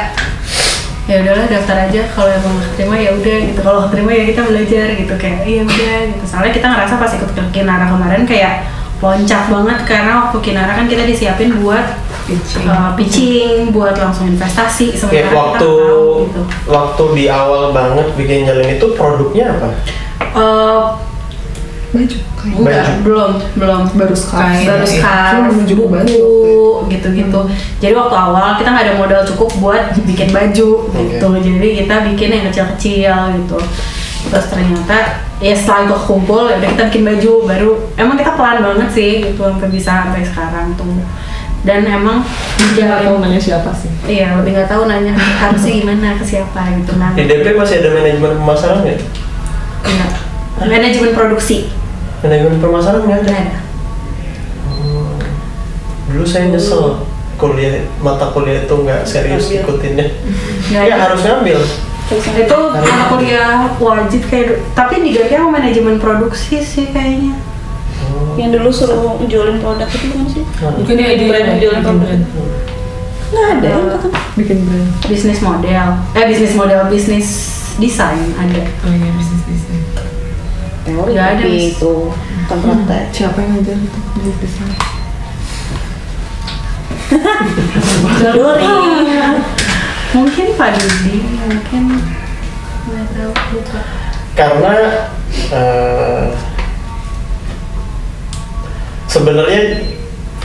ya udahlah daftar aja. Kalau emang terima ya udah gitu. Kalau terima ya kita belajar gitu. Kayak iya udah gitu. Soalnya kita ngerasa pas ikut ke Kinara kemarin kayak loncat banget karena waktu Kinara kan kita disiapin buat pitching uh, pitching buat langsung investasi sementara kita waktu nggak tahu gitu waktu di awal banget bikin jalan itu produknya apa? Eh, baju enggak, Baju. belum belum baru sekarang baru Iya. scarf, Cuma baju buku, baju. gitu-gitu. Jadi waktu awal kita nggak ada modal cukup buat bikin baju gitu. Jadi kita bikin yang kecil-kecil gitu. Terus ternyata ya setelah itu kumpul ya udah kita bikin baju baru. Emang kita pelan banget sih gitu sampai bisa sampai sekarang tuh. Dan emang nggak tahu nanya siapa sih Iya, lebih nggak tahu nanya harusnya gimana ke siapa gitu nah. Di DP masih ada manajemen pemasaran nggak? Iya. Manajemen produksi Manajemen pemasaran nggak ada? ada. Hmm. Dulu saya nyesel kuliah mata kuliah itu nggak serius Ambil. ikutinnya. Nggak Ya ada. harus ngambil. Itu mata kuliah wajib kayak tapi diganti sama manajemen produksi sih kayaknya. Yang dulu suruh jualin produk itu bukan sih? Mungkin dia Bikin brand, bikin produk. brand. nggak ada yang kata. bikin brand. Bisnis model. Eh bisnis model bisnis desain ada. Oh iya, bisnis design. teori Nggak ada, itu bukan praktek. Siapa yang ngajar itu di desain? Teori. Mungkin Pak Didi mungkin. Nggak tahu lupa karena eh, sebenarnya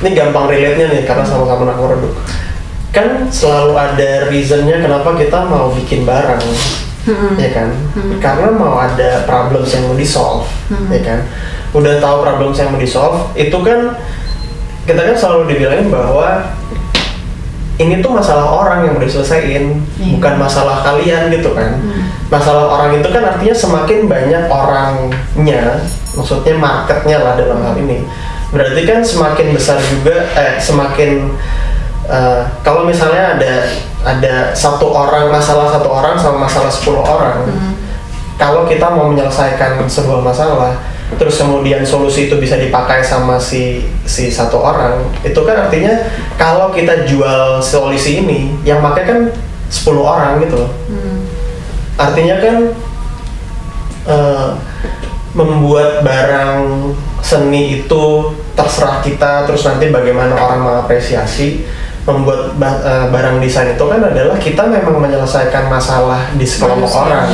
ini gampang relate-nya nih karena sama-sama anak produk kan selalu ada reasonnya kenapa kita mau bikin barang ya kan? Karena mau ada problems yang mau di solve ya kan? Udah tahu problems yang mau di solve itu kan kita kan selalu dibilangin bahwa ini tuh masalah orang yang mau diselesaikan bukan masalah kalian gitu kan? Masalah orang itu kan artinya semakin banyak orangnya maksudnya marketnya lah dalam hal ini berarti kan semakin besar juga eh semakin eh, kalau misalnya ada ada satu orang masalah satu orang sama masalah 10 orang kalau kita mau menyelesaikan sebuah masalah terus kemudian solusi itu bisa dipakai sama si si satu orang itu kan artinya kalau kita jual solusi ini yang pakai kan 10 orang gitu loh. Artinya kan eh, membuat barang seni itu terserah kita terus nanti bagaimana orang mengapresiasi membuat eh, barang desain itu kan adalah kita memang menyelesaikan masalah di sekelompok orang.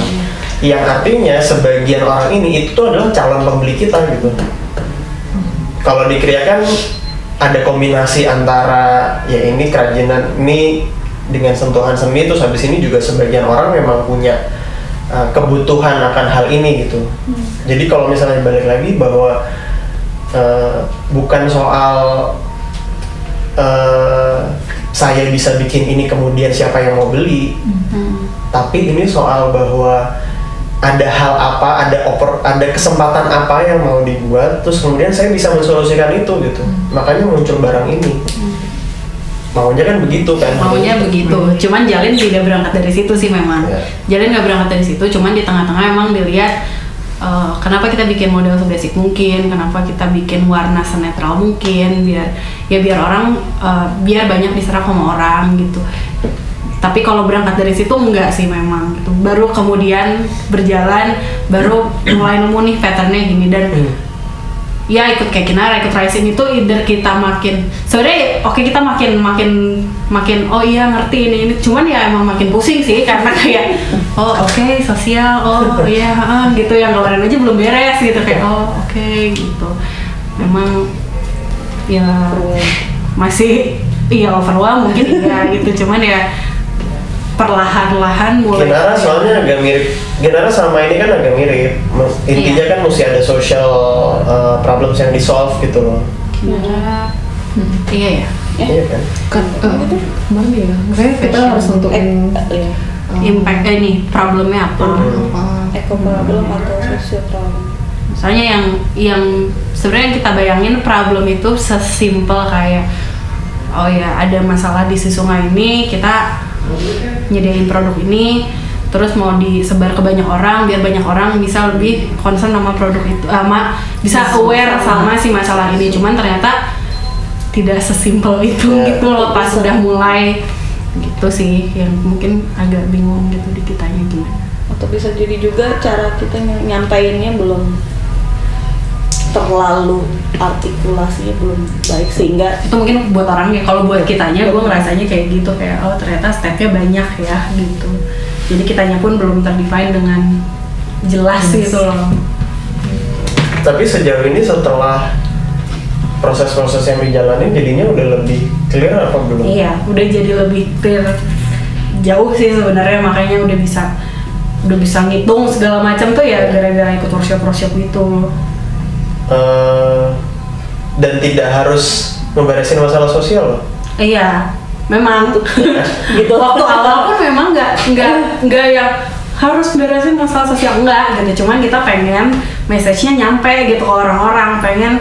Yang artinya sebagian orang ini itu tuh adalah calon pembeli kita gitu. Kalau di Kriya kan ada kombinasi antara ya ini kerajinan ini dengan sentuhan seni terus habis ini juga sebagian orang memang punya uh, kebutuhan akan hal ini gitu. Jadi kalau misalnya balik lagi bahwa uh, bukan soal uh, saya bisa bikin ini kemudian siapa yang mau beli, tapi ini soal bahwa ada hal apa, ada oper, ada kesempatan apa yang mau dibuat, terus kemudian saya bisa mensolusikan itu gitu. Makanya muncul barang ini. Maunya kan begitu kan? maunya begitu cuman Jalin tidak berangkat dari situ sih memang Ya. Jalin nggak berangkat dari situ cuman di tengah-tengah emang dilihat eh, kenapa kita bikin model sebasic mungkin kenapa kita bikin warna senetral mungkin biar ya biar orang eh, biar banyak diserap sama orang gitu tapi kalau berangkat dari situ enggak sih memang gitu. baru kemudian berjalan baru mulai nemu nih patternnya gini dan Hmm. Ya ikut kayak Kinara, ikut Rising itu either kita makin sebenarnya oke kita makin makin makin oh iya ngerti ini ini. Cuman ya emang makin pusing sih karena kayak oh oke sosial oh iya ah, gitu. Yang kemarin aja belum beres gitu. Kayak oh oke gitu. Memang ya masih iya overwhelm mungkin iya gitu. Cuman ya perlahan-lahan mulai Ginara soalnya agak mirip. Ginara sama ini kan agak mirip. Mas- Intinya Iya. kan mesti ada social uh, problems yang di solve gitu loh. Kinara iya ya Iya kan? kan eh, ke mana ya? Makanya kita harus nentuin iya. eh, impact eh, ini problemnya apa? Apa? Eco problem atau social problem? Soalnya yang yang sebenarnya kita bayangin problem itu sesimpel kayak oh ya ada masalah di si sungai ini kita nyediain produk ini terus mau disebar ke banyak orang biar banyak orang bisa lebih concern sama produk itu sama bisa aware sama si masalah ini. Cuman ternyata tidak sesimpel itu Ya. gitu loh pas sudah mulai. Gitu sih yang mungkin agak bingung gitu di kitanya gimana. Atau bisa jadi juga cara kita ny- nyampainnya belum terlalu artikulasinya belum baik sehingga itu mungkin buat orangnya. Kalau buat kitanya gue ngerasanya kayak gitu kayak oh ternyata stepnya banyak ya gitu jadi kitanya pun belum terdefine dengan jelas gitu loh. Tapi sejauh ini setelah proses-proses yang dijalanin jadinya udah lebih clear apa belum? iya udah jadi lebih clear. Jauh sih sebenarnya makanya udah bisa udah bisa ngitung segala macam tuh ya gara-gara ikut workshop workshop itu Eh, dan tidak harus memberesin masalah sosial? Loh. iya memang. Gitu. Waktu awal pun memang nggak nggak nggak yang harus beresin masalah sosial enggak gitu. Cuman kita pengen message-nya nyampe gitu ke orang-orang pengen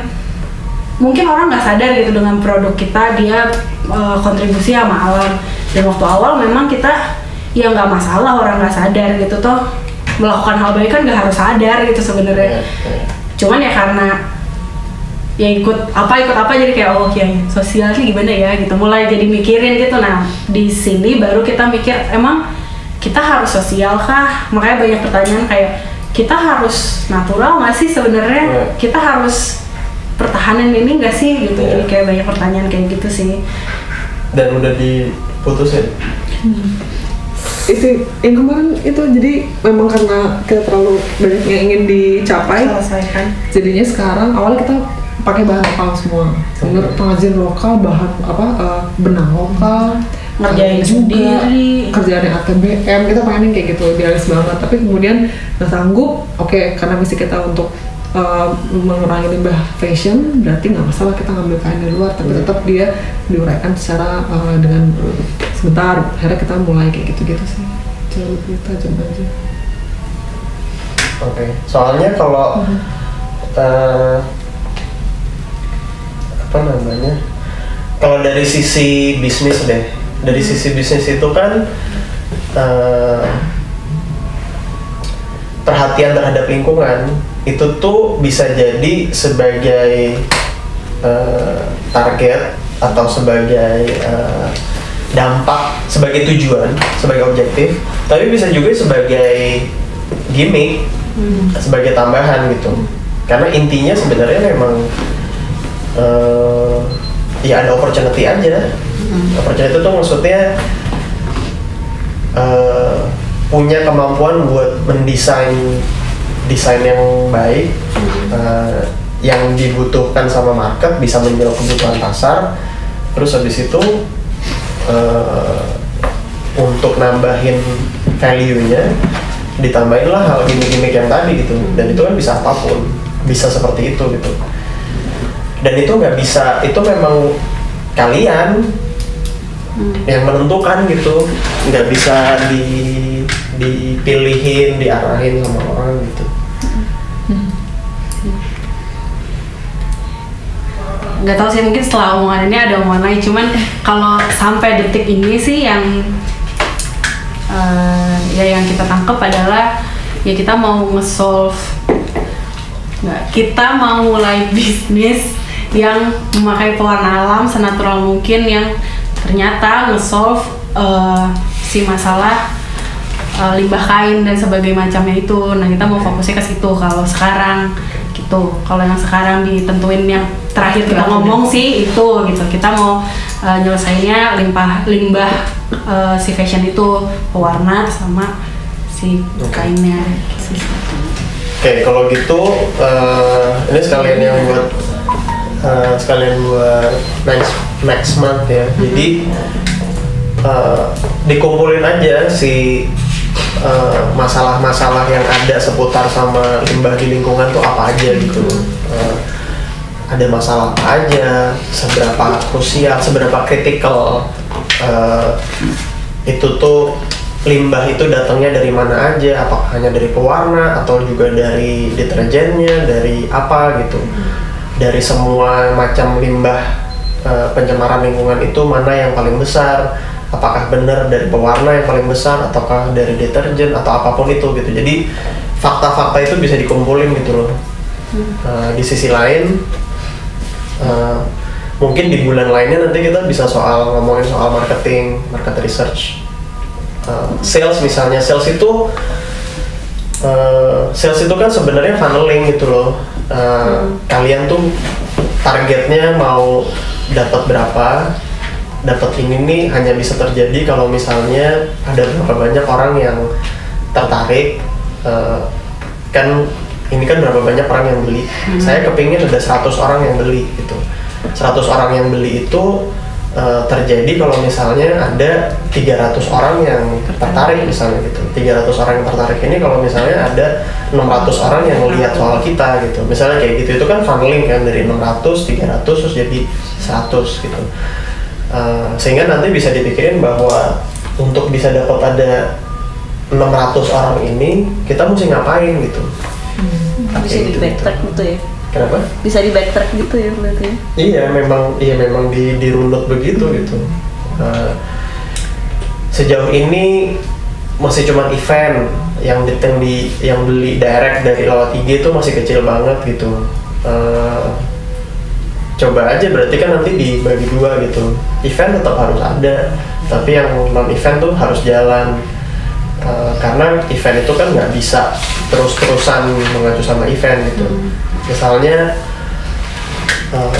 mungkin orang nggak sadar gitu dengan produk kita dia eh, kontribusi sama alam. Dan waktu awal memang kita ya nggak masalah orang nggak sadar gitu toh. Melakukan hal baik kan nggak harus sadar gitu sebenarnya. Iya, iya. cuman ya karena ya ikut apa ikut apa jadi kayak oh ya sosialnya gimana ya gitu. Mulai jadi mikirin gitu. Nah di sini baru kita mikir emang kita harus sosial kah? Makanya banyak pertanyaan kayak kita harus natural nggak sih sebenarnya? Iya. kita harus pertahanan ini nggak sih? Gitu. Iya. jadi kayak banyak pertanyaan kayak gitu sih. Dan udah diputusin? Itu yang kemarin itu jadi memang karena kita terlalu banyak yang ingin dicapai selesaikan. jadinya sekarang awalnya kita pakai bahan lokal semua. Bener pengajian lokal bahan apa eh, benang lokal Ngerjain juga sendiri. kerjaan yang ATBM kita pengen kayak gitu idealis banget. Tapi kemudian nggak sanggup oke karena misi kita untuk eh, mengurangi limbah fashion berarti nggak masalah kita ngambil kain dari luar tapi tetap dia diuraikan secara eh, dengan sebentar. Akhirnya kita mulai kayak gitu-gitu sih. Jauh lebih tajam aja. Oke, soalnya kalau eh, apa namanya? Kalau dari sisi bisnis deh, dari sisi bisnis itu kan eh, perhatian terhadap lingkungan itu tuh bisa jadi sebagai eh, target atau sebagai eh, dampak, sebagai tujuan, sebagai objektif, tapi bisa juga sebagai gimmick sebagai tambahan gitu karena intinya sebenarnya memang eh, ya ada opportunity aja. Opportunity itu tuh maksudnya eh, punya kemampuan buat mendesain desain yang baik eh, yang dibutuhkan sama market bisa menjawab kebutuhan pasar. Terus habis itu eh, untuk nambahin value-nya ditambahin lah hal gimmick-gimmick yang tadi gitu. Dan itu kan bisa apa pun bisa seperti itu gitu dan itu nggak bisa itu memang kalian yang menentukan gitu. Nggak bisa di dipilihin diarahin sama orang gitu. Nggak tahu sih mungkin setelah omongan ini ada omongan lain. Cuman kalau sampai detik ini sih yang eh, ya yang kita tangkap adalah ya kita mau nge-solve nggak? Kita mau mulai bisnis yang memakai pewarna alam senatural mungkin yang ternyata nge-solve eh, si masalah eh, limbah kain dan sebagainya macamnya itu. Nah kita mau fokusnya ke situ kalau sekarang gitu. Kalau yang sekarang ditentuin yang terakhir kita ngomong sih itu gitu. Kita mau uh, nyelesainnya limbah limbah uh, si fashion itu pewarna sama si kainnya. Oke, kalau gitu eh, ini sekalian yang buat eh, sekalian buat next next month ya. Jadi eh, dikumpulin aja si eh, masalah-masalah yang ada seputar sama limbah di lingkungan tuh apa aja gitu. Eh, ada masalah apa aja, seberapa krusial, seberapa kritikal eh, itu tuh limbah itu datangnya dari mana aja, apakah hanya dari pewarna atau juga dari deterjennya, dari apa gitu. Dari semua macam limbah eh, pencemaran lingkungan itu mana yang paling besar? Apakah benar dari pewarna yang paling besar ataukah dari deterjen atau apa pun itu gitu. Jadi fakta-fakta itu bisa dikumpulin gitu loh. Eh, di sisi lain eh, mungkin di bulan lainnya nanti kita bisa soal ngomongin soal marketing, market research, Uh, sales misalnya sales itu uh, sales itu kan sebenarnya funneling gitu loh. Uh, Kalian tuh targetnya mau dapat berapa? Dapat ini nih hanya bisa terjadi kalau misalnya ada berapa banyak orang yang tertarik. Uh, kan ini kan berapa banyak orang yang beli. Saya kepingin ada 100 orang yang beli gitu. 100 orang yang beli itu uh, terjadi kalau misalnya ada 300 orang yang tertarik misalnya gitu. 300 orang yang tertarik ini kalau misalnya ada 600 orang yang melihat soal kita gitu. Misalnya kayak gitu itu kan funneling kan dari 600 300 terus jadi 100 gitu. Uh, sehingga nanti bisa dipikirin bahwa untuk bisa dapat ada 600 orang ini kita mesti ngapain gitu. Bisa Kayak di gitu, backtrack gitu ya kenapa? Bisa di backtrack gitu ya berarti ya? Iya memang iya memang di dirunut begitu gitu. Uh, sejauh ini masih cuma event yang di, yang di yang beli direct dari lewat IG itu masih kecil banget gitu. Uh, coba aja berarti kan nanti dibagi dua gitu. Event tetap harus ada tapi yang non event tuh harus jalan. Eh, karena event itu kan nggak bisa terus-terusan mengacu sama event gitu misalnya eh,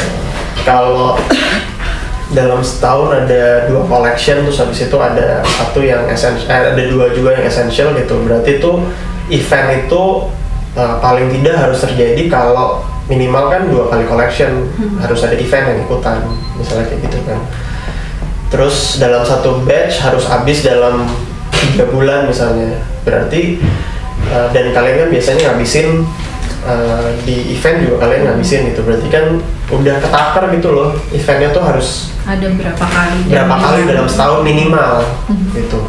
kalau dalam setahun ada dua collection terus habis itu ada satu yang essential eh, ada dua juga yang essential gitu. Berarti itu event itu eh, paling tidak harus terjadi kalau minimal kan dua kali collection harus ada event yang ikutan misalnya kayak gitu kan. Terus dalam satu batch harus habis dalam tiga bulan misalnya. Berarti uh, dan kalian kan biasanya ngabisin uh, di event juga kalian ngabisin gitu. Berarti kan udah ketakar gitu loh. Eventnya tuh harus ada berapa kali berapa kali dalam setahun minimal gitu.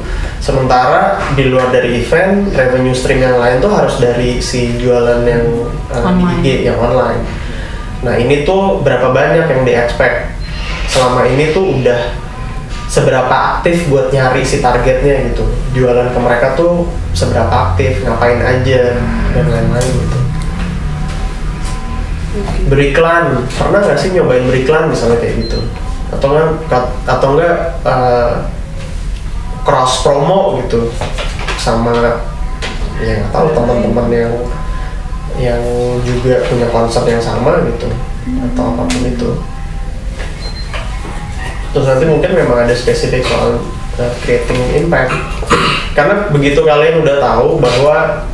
Sementara di luar dari event revenue stream yang lain tuh harus dari si jualan yang uh, Online. di IG yang online. Nah ini tuh berapa banyak yang di expect? Selama ini tuh udah seberapa aktif buat nyari si targetnya gitu. Jualan ke mereka tuh seberapa aktif ngapain aja dan lain-lain gitu beriklan. Pernah nggak sih nyobain beriklan misalnya kayak gitu? Atau enggak atau enggak eh, cross promo gitu sama ya nggak tahu teman-teman yang yang juga punya konsep yang sama gitu atau apa pun itu. Terus nanti mungkin memang ada spesifik soal uh, creating impact. Karena begitu kalian udah tahu bahwa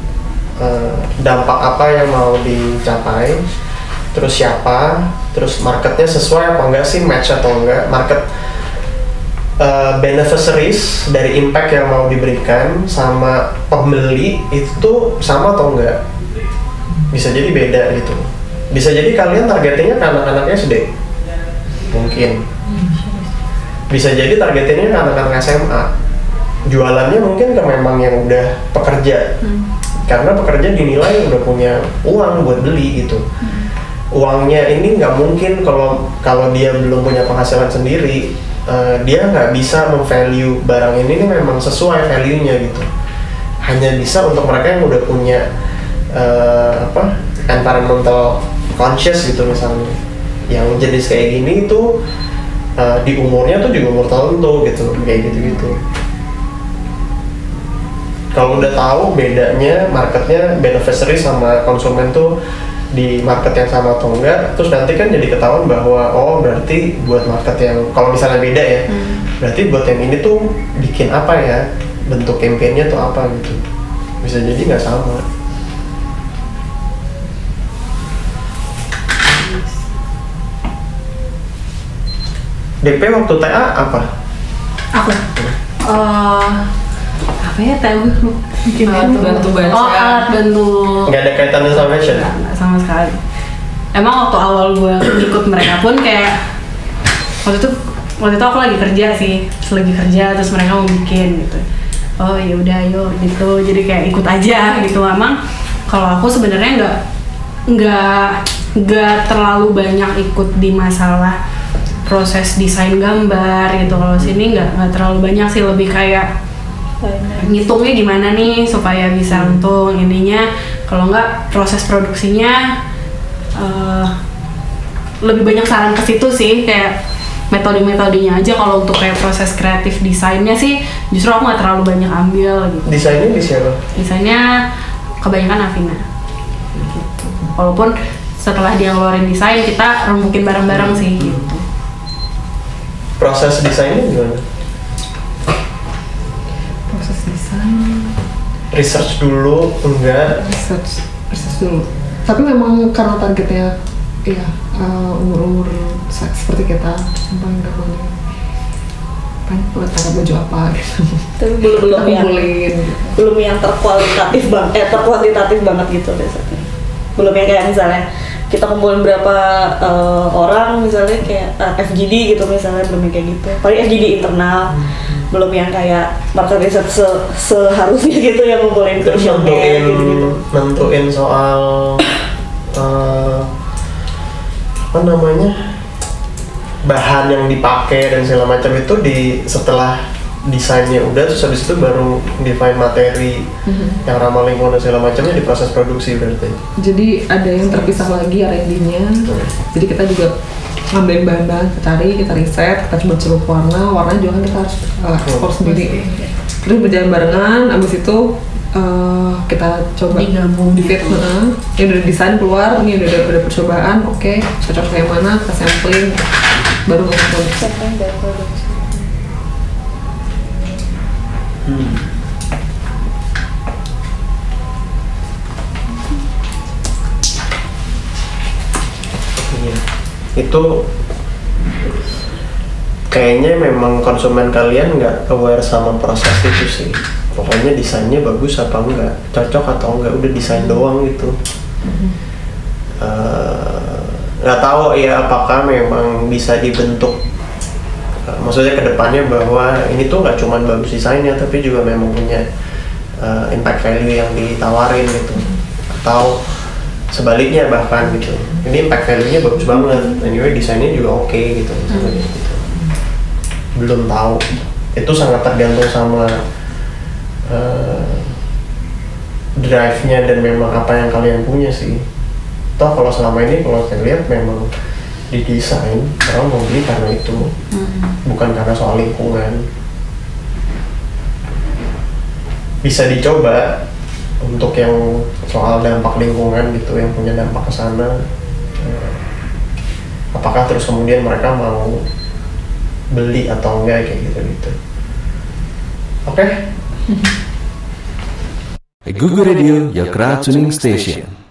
uh, dampak apa yang mau dicapai terus siapa? Terus marketnya sesuai apa enggak sih? Match atau enggak? Market uh, beneficiaries dari impact yang mau diberikan sama pembeli itu sama atau enggak? Bisa jadi beda gitu. Bisa jadi kalian targetingnya ke anak-anaknya SD mungkin. Bisa jadi targetinnya ke anak-anak SMA jualannya mungkin ke memang yang udah pekerja. Karena pekerja dinilai udah punya uang buat beli gitu uangnya ini nggak mungkin kalau kalau dia belum punya penghasilan sendiri eh, dia nggak bisa memvalue barang ini. Nih memang sesuai value-nya gitu. Hanya bisa untuk mereka yang udah punya eh, apa environmental conscious gitu misalnya. Yang jenis kayak gini itu uh, di umurnya tuh di umur tertentu gitu kayak gitu gitu kalau udah tahu bedanya marketnya beneficiary sama konsumen tuh di market yang sama atau enggak terus nanti kan jadi ketahuan bahwa oh berarti buat market yang kalau misalnya beda ya berarti buat yang ini tuh bikin apa ya bentuk campaignnya tuh apa gitu. Bisa jadi nggak sama. DP waktu TA apa? aku. Eh, apa ya tahu? Bikin Alat bantu baca. oh alat bantu. Nggak ada kaitannya sama fashion? Nggak sama sekali. Emang waktu awal gue ikut mereka pun kayak waktu itu waktu itu aku lagi kerja sih. Terus lagi kerja terus mereka mau bikin gitu. Oh ya udah ayo gitu. Jadi kayak ikut aja gitu. Emang kalau aku sebenarnya nggak nggak nggak terlalu banyak ikut di masalah proses desain gambar gitu. Kalau sini nggak nggak terlalu banyak sih. Lebih kayak ngitungnya gimana nih supaya bisa untung ininya kalau nggak proses produksinya eh, lebih banyak saran ke situ sih kayak metode-metodenya aja kalau untuk kayak proses kreatif desainnya sih justru aku nggak terlalu banyak ambil gitu Desainnya di siapa? desainnya kebanyakan Avina gitu. walaupun setelah dia ngeluarin desain kita rembukin bareng-bareng sih gitu Proses desainnya gimana? Research dulu, enggak? research research dulu. Tapi memang karena targetnya ya umur umur seperti kita yang paling boleh paling buat pakai baju apa gitu. Tapi belum belum yang kumpulin belum yang terkualitatif banget eh terkuantitatif banget gitu biasanya. Belum yang kayak misalnya kita kumpulin berapa eh, orang misalnya kayak eh, FGD gitu misalnya belum yang kayak gitu. Paling FGD internal belum yang kayak market research se- seharusnya gitu yang ngumpulin media nentuin, gitu gitu nentuin soal eh, apa namanya bahan yang dipakai dan segala macam itu di setelah desainnya udah terus habis itu baru define materi Mhm. yang ramah lingkungan dan segala macamnya di proses produksi berarti. jadi ada yang terpisah lagi R&D-nya jadi kita juga ngambilin bahan-bahan kita cari kita riset kita coba celup warna warna juga kan kita harus uh, ekspor sendiri. Terus berjalan barengan abis itu uh, kita coba Digabung di fit gitu. ini udah desain keluar ini udah udah percobaan oke. Cocok kayak mana kita sampling baru kita produksi Iya. Itu kayaknya memang konsumen kalian nggak aware sama proses itu sih. Pokoknya desainnya bagus apa enggak, cocok atau enggak, udah desain doang gitu. Eh, nggak tahu ya apakah memang bisa dibentuk eh, maksudnya ke depannya bahwa ini tuh nggak cuma bagus desainnya tapi juga memang punya eh, impact value yang ditawarin gitu. Atau sebaliknya bahkan gitu ini impact value-nya bagus banget. Anyway desainnya juga oke gitu misalnya gitu. belum tahu. Itu sangat tergantung sama eh, drive-nya dan memang apa yang kalian punya sih. Toh kalau selama ini kalau saya lihat memang didesain orang mau beli karena itu. Bukan karena soal lingkungan. Bisa dicoba untuk yang soal dampak lingkungan gitu yang punya dampak ke sana apakah terus kemudian mereka mau beli atau enggak kayak gitu gitu oke Google Radio, your tuning station.